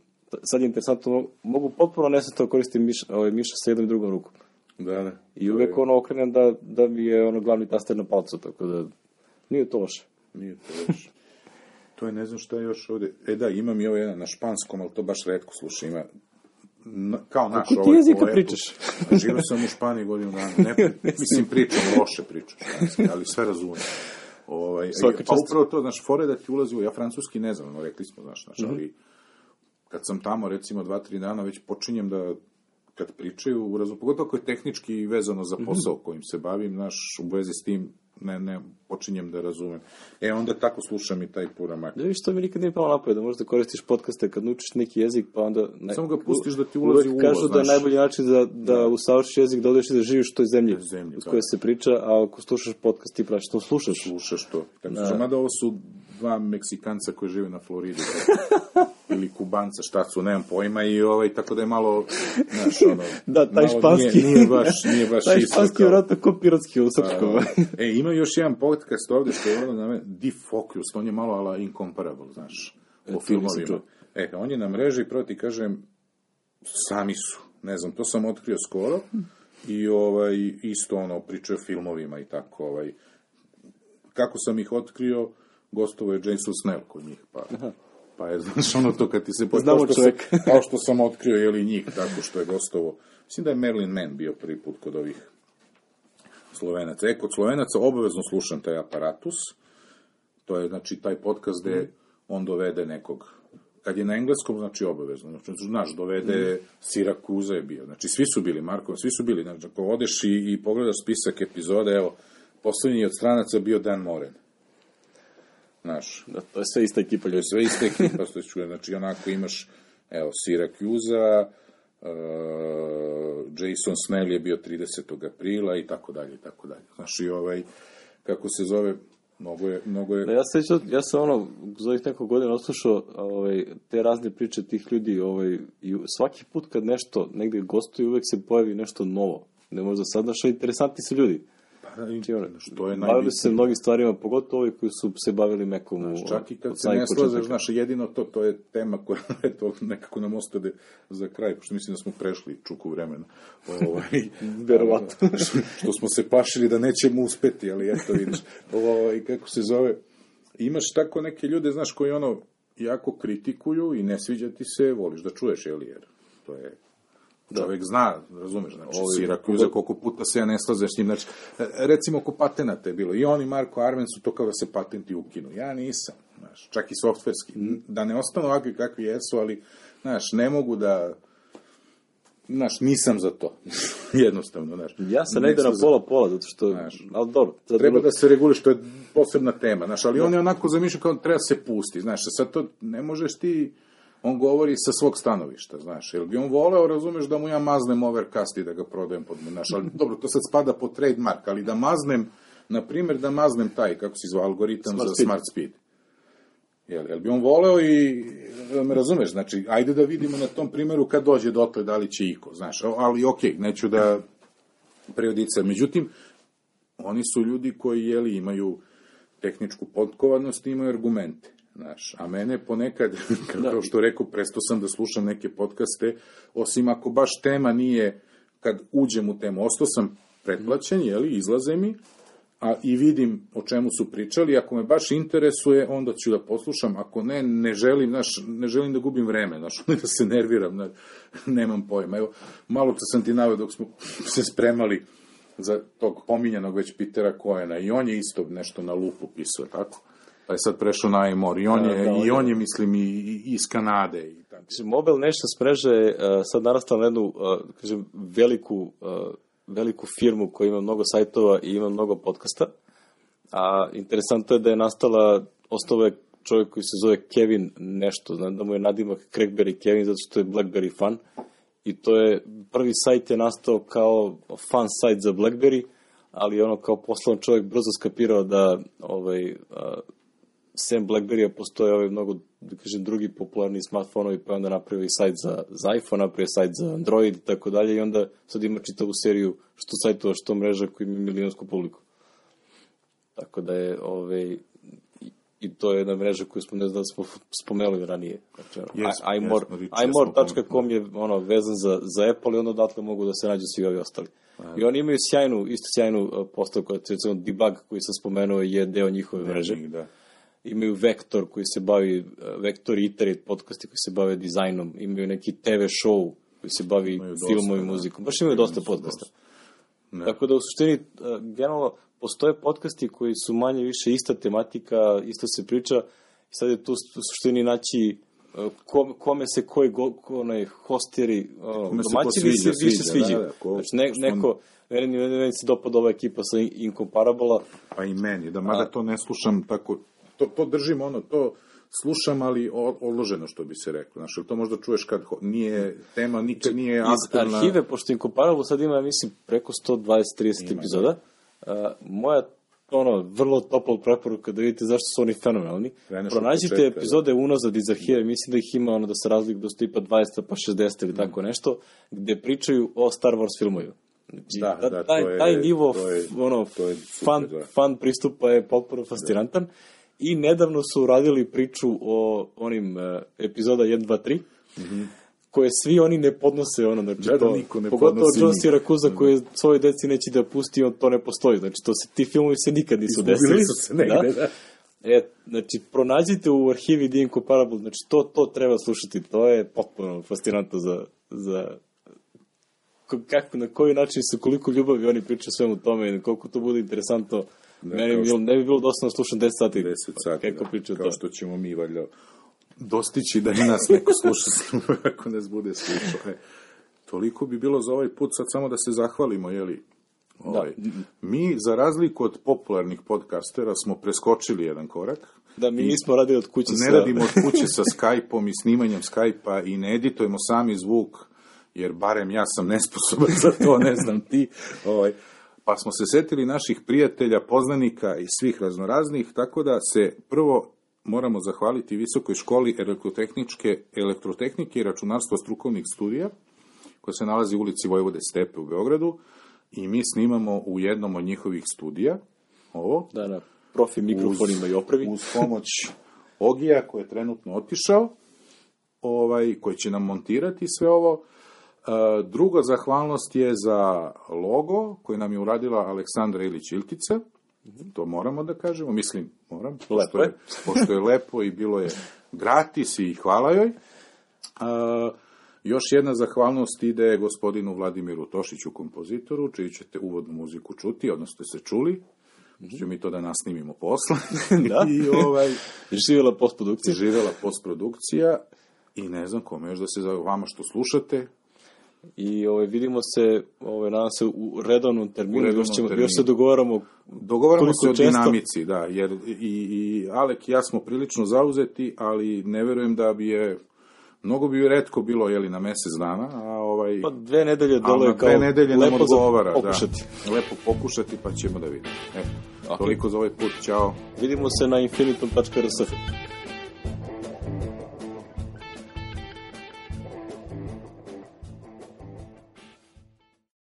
sad je interesantno, mogu- potpuno nesvetno koristim miš, ovaj, miša sa jednom i drugom rukom.
Da, da.
I uvek ono okrenem da, da mi je ono glavni taster na palcu, tako da nije to loše.
Nije to još. To je ne znam šta je još ovde. E da, imam i ovo jedan na španskom, ali to baš redko slušam. Ima na, kao naš
Kako ti
ovaj
jezika
lepo.
pričaš?
A Živio sam u Španiji godinu dana. Ne, mislim, pričam, loše pričam, španski, ali sve razumem. Ovaj,
Svaka
pa upravo to, znaš, fore da ti ulazi u, ja francuski ne znam, no, rekli smo, znaš, znaš,
Mhm.
ali kad sam tamo, recimo, dva, tri dana, već počinjem da kad pričaju, u razum, pogotovo ako je tehnički vezano za posao kojim se bavim, znaš, u vezi s tim, ne, ne, počinjem da razumem. E, onda tako slušam i taj puramak.
Da vidiš, to mi nikad nije palo napad, da možda koristiš podcaste kad naučiš neki jezik, pa onda... Ne,
Samo ga pustiš da ti ulazi u uvo,
kažu da je najbolji način da, da usavršiš jezik, da odeš i da živiš u toj zemlji,
zemlji,
uz
da.
koje se priča, a ako slušaš podcast, ti praviš to slušaš.
slušaš to. Tako da. Mada ovo su dva Meksikanca koji žive na Floridi. ili Kubanca, šta su, nemam pojma, i ovaj, tako da je malo, znaš, ono...
Da, taj
malo
španski.
Nije, nije baš, nije baš
Taj
isto
španski
kao-
vratno ko pirotski u srpskom.
E, ima još jedan podcast ovde što je ono na mene, Defocus, on je malo ala incomparable, znaš,
E,
o filmovima. E, on je na mreži, prvo ti kažem, sami su, ne znam, to sam otkrio skoro, i ovaj, isto ono, pričaju o filmovima i tako, ovaj, kako sam ih otkrio, gostovo je Jason Snell kod njih, pa, pa je, znaš, ono to kad ti se...
Znamo.
Sam, kao što sam otkrio, jeli, njih, tako što je gostovo, mislim da je Marilyn Mann bio prvi put kod ovih Slovenaca. E, kod Slovenaca obavezno slušam taj aparatus, to je, znači, taj podcast gde on dovede nekog kad je na engleskom, znači obavezno. Znači, znaš, dovede Sirakuza je bio. Znači, svi su bili, Marko, svi su bili. Znači, ako odeš i, i pogledaš spisak epizode, evo, poslednji od stranaca bio Dan Moren. Znaš,
Da, to je sve ista ekipa ljudi.
sve ista ekipa, što čuje. Znači, onako imaš, evo, Sirakuza, uh, Jason Snell je bio 30. aprila i tako dalje, i tako dalje. Znaš, i ovaj, kako se zove, mnogo je, mnogo je...
Da, ja, se, sjećam- ja sam ono, za ovih nekog godina oslušao ovaj, te razne priče tih ljudi ovaj, i svaki put kad nešto negde gostuju, uvek se pojavi nešto novo. Ne možda sad, znaš, interesantni su ljudi. Znači, ono,
što je
bavili se
najbitnije.
mnogim stvarima, pogotovo ovi koji su se bavili mekom u,
Čak i kad se ne slažeš,
početaka.
znaš, jedino to, to je tema koja eto, nekako nam ostade za kraj, pošto mislim da smo prešli čuku vremena. Ovaj,
Verovatno.
što, što smo se plašili da nećemo uspeti, ali eto vidiš. Ovaj, kako se zove, imaš tako neke ljude, znaš, koji ono jako kritikuju i ne sviđa ti se, voliš da čuješ, jel, jer to je Čovjek zna, razumeš, znači,
Ovi-
Sirakuza, koliko puta se ja ne slažem s njim, znači, e, recimo oko patenata je bilo, i on i Marko Armen su to kao da se patenti ukinu, ja nisam, znaš, čak i softverski, da ne ostanu ovakvi kakvi jesu, ali, znaš, ne mogu da, znaš, nisam za to, jednostavno, znaš.
Ja sam
Ne
negde na pola-pola, zato što,
Znaš.
ali dobro. sad
Treba da se reguliš, to je posebna tema, znaš, ali on je onako zamišljao kao treba se pusti, znaš, sad to ne možeš ti, on govori sa svog stanovišta, znaš, jer bi on voleo, razumeš, da mu ja maznem overcast i da ga prodajem pod, znaš, ali dobro, to sad spada pod trademark, ali da maznem, na primjer, da maznem taj, kako se zvao, algoritam
Smart
za
speed.
smart speed. Jel, jel bi on voleo i, me razumeš, znači, ajde da vidimo na tom primjeru kad dođe dotle da li će iko, znaš, ali okej, neću da prejudicam. Međutim, oni su ljudi koji, jeli, imaju tehničku potkovanost i imaju argumente. Znaš, a mene ponekad, kao što rekao, prestao sam da slušam neke podcaste, osim ako baš tema nije, kad uđem u temu, ostao sam pretplaćen, jeli, izlaze mi, a i vidim o čemu su pričali, ako me baš interesuje, onda ću da poslušam, ako ne, ne želim, znaš, ne želim da gubim vreme, znaš, da se nerviram, znaš, nemam pojma. Evo, malo to sam ti naveo dok smo se spremali za tog pominjanog već Pitera Koena i on je isto nešto na lupu pisao, tako? Pa je sad prešao na iMore i on
Da,
je,
da, on
i on je, mislim, i, i iz Kanade i tako.
Mislim, Mobile Nations mreža je sad narastala na jednu, uh, kažem, veliku, uh, veliku firmu koja ima mnogo sajtova i ima mnogo podcasta. A interesantno je da je nastala, ostao je čovjek koji se zove Kevin nešto, znam da mu je nadimak Craigberry Kevin zato što je Blackberry fan. I to je, prvi sajt je nastao kao fan sajt za Blackberry, ali ono kao poslovan čovjek brzo skapirao da ovaj, a, sem Blackberry-a postoje ovaj mnogo, da kažem, drugi popularni smartfonovi, pa onda napravio i sajt za, za iPhone, napravio sajt za Android i tako dalje i onda sad ima čitavu seriju što sajtova, što mreža koji ima milionsku publiku. Tako da je, ovaj, i, to je jedna mreža koju smo, ne znam da smo spomenuli ranije. Znači, i- imore,
Riči,
imore.com je ono, vezan za, za Apple i onda odatle mogu da se nađu svi ovi ostali. I oni imaju sjajnu, isto sjajnu uh, postavku, recimo debug koji sam spomenuo je deo njihove mreže
Da.
Imaju Vektor koji se bavi, uh, Vektor i Iterate podcasti koji se bave dizajnom, imaju neki TV show koji se bavi
dosta,
filmom i
da.
muzikom. Baš imaju dosta podcasta.
Ne.
Tako da u suštini, uh, generalno, postoje podcasti koji su manje više ista tematika, isto se priča, i sad je tu u suštini naći uh, kom, kome se koji go, ko, onaj hosteri, uh,
Kome se ko sviđa,
se više
sviđa, da, da, ko-
znači, ne, neko, meni, meni, meni se dopada ova ekipa sa Incomparable,
Pa i meni, da mada to ne slušam tako, to, to držim ono, to slušam, ali odloženo, što bi se reklo. Znaš, to možda čuješ kad ho- nije, tema nikad nije
iz
aktualna.
arhive, pošto Incomparable sad ima, mislim, preko 120-30 epizoda, uh, moja ono, vrlo topla preporuka da vidite zašto su oni fenomenalni.
Kreneš
Pronađite
početka,
epizode unazad iz arhive, mislim da ih ima ono da se razlikuju do tipa 20 pa 60 ili tako nešto, gde pričaju o Star Wars filmovima. Znači,
Da,
ta-
da,
taj,
to je-
taj nivo
to je-
ono,
to je super,
fan,
da.
fan pristupa je potpuno fascinantan. I nedavno su uradili priču o onim uh, epizoda 1, 2, 3, koje svi oni ne podnose ono, znači
Da, da,
to,
niko ne
pogotovo John. Siracusa koji svoje deci neće da pusti, on to ne postoji, znači to se, ti filmovi se nikad nisu
Izgubili
desili.
su se negde, da.
E, znači, pronađite u arhivi The Incomparable, znači to, to treba slušati, to je potpuno fascinantno za, za ko- kako, na koji način su, koliko ljubavi oni pričaju svemu tome i koliko to bude interesantno.
Da,
Meni bi bilo, ne bi bilo dosta da slušam 10 sati,
10 sati,
kako
da.
pričaju
kao
to.
što ćemo mi, valjda, dostići da i nas neko sluša, ako nas bude slušao. E, toliko bi bilo za ovaj put, sad samo da se zahvalimo, jeli, ovaj, mi, za razliku od popularnih podcastera, smo preskočili jedan korak,
Da, mi nismo radili od kuće
ne
sa...
radimo od kuće sa Skype-om i snimanjem Skype-a i ne editujemo sami zvuk, jer barem ja sam nesposoban za to, ne znam ti. Ovaj, pa smo se setili naših prijatelja, poznanika i svih raznoraznih, tako da se prvo moramo zahvaliti Visokoj školi elektrotehničke, elektrotehnike i računarstva strukovnih studija, koja se nalazi u ulici Vojvode Stepe u Beogradu, i mi snimamo u jednom od njihovih studija, ovo,
Da, na profi mikrofonima i opravi.
uz pomoć Ogija koji je trenutno otišao, ovaj, koji će nam montirati sve ovo. E, druga zahvalnost je za logo koji nam je uradila Aleksandra Ilić Iltica. To moramo da kažemo, mislim, moram, pošto
Lepo
je,
je.
pošto je lepo i bilo je gratis i hvala joj. E, još jedna zahvalnost ide gospodinu Vladimiru Tošiću, kompozitoru, čiji ćete uvodnu muziku čuti, odnosno ste se čuli. Ćemo mi to da nasnimimo posle.
Da.
I ovaj,
Živjela postprodukcija.
živela postprodukcija i ne znam kome još da se za vama što slušate.
I ovaj, vidimo se, ovaj, nadam se, u redovnom terminu.
U redovnom
još, ćemo,
terminu.
još se dogovaramo
Dogovaramo se o
često?
dinamici, da, jer i, i Alek i ja smo prilično zauzeti, ali ne verujem da bi je Mnogo bi redko bilo, jeli, na mesec dana, a ovaj...
Pa dve nedelje dole kao
dve nedelje nam
lepo za
odgovara,
pokušati.
da. Lepo pokušati, pa ćemo da vidimo. Eto,
Ok.
toliko za ovaj put, čao.
Vidimo se na infinitum.rs.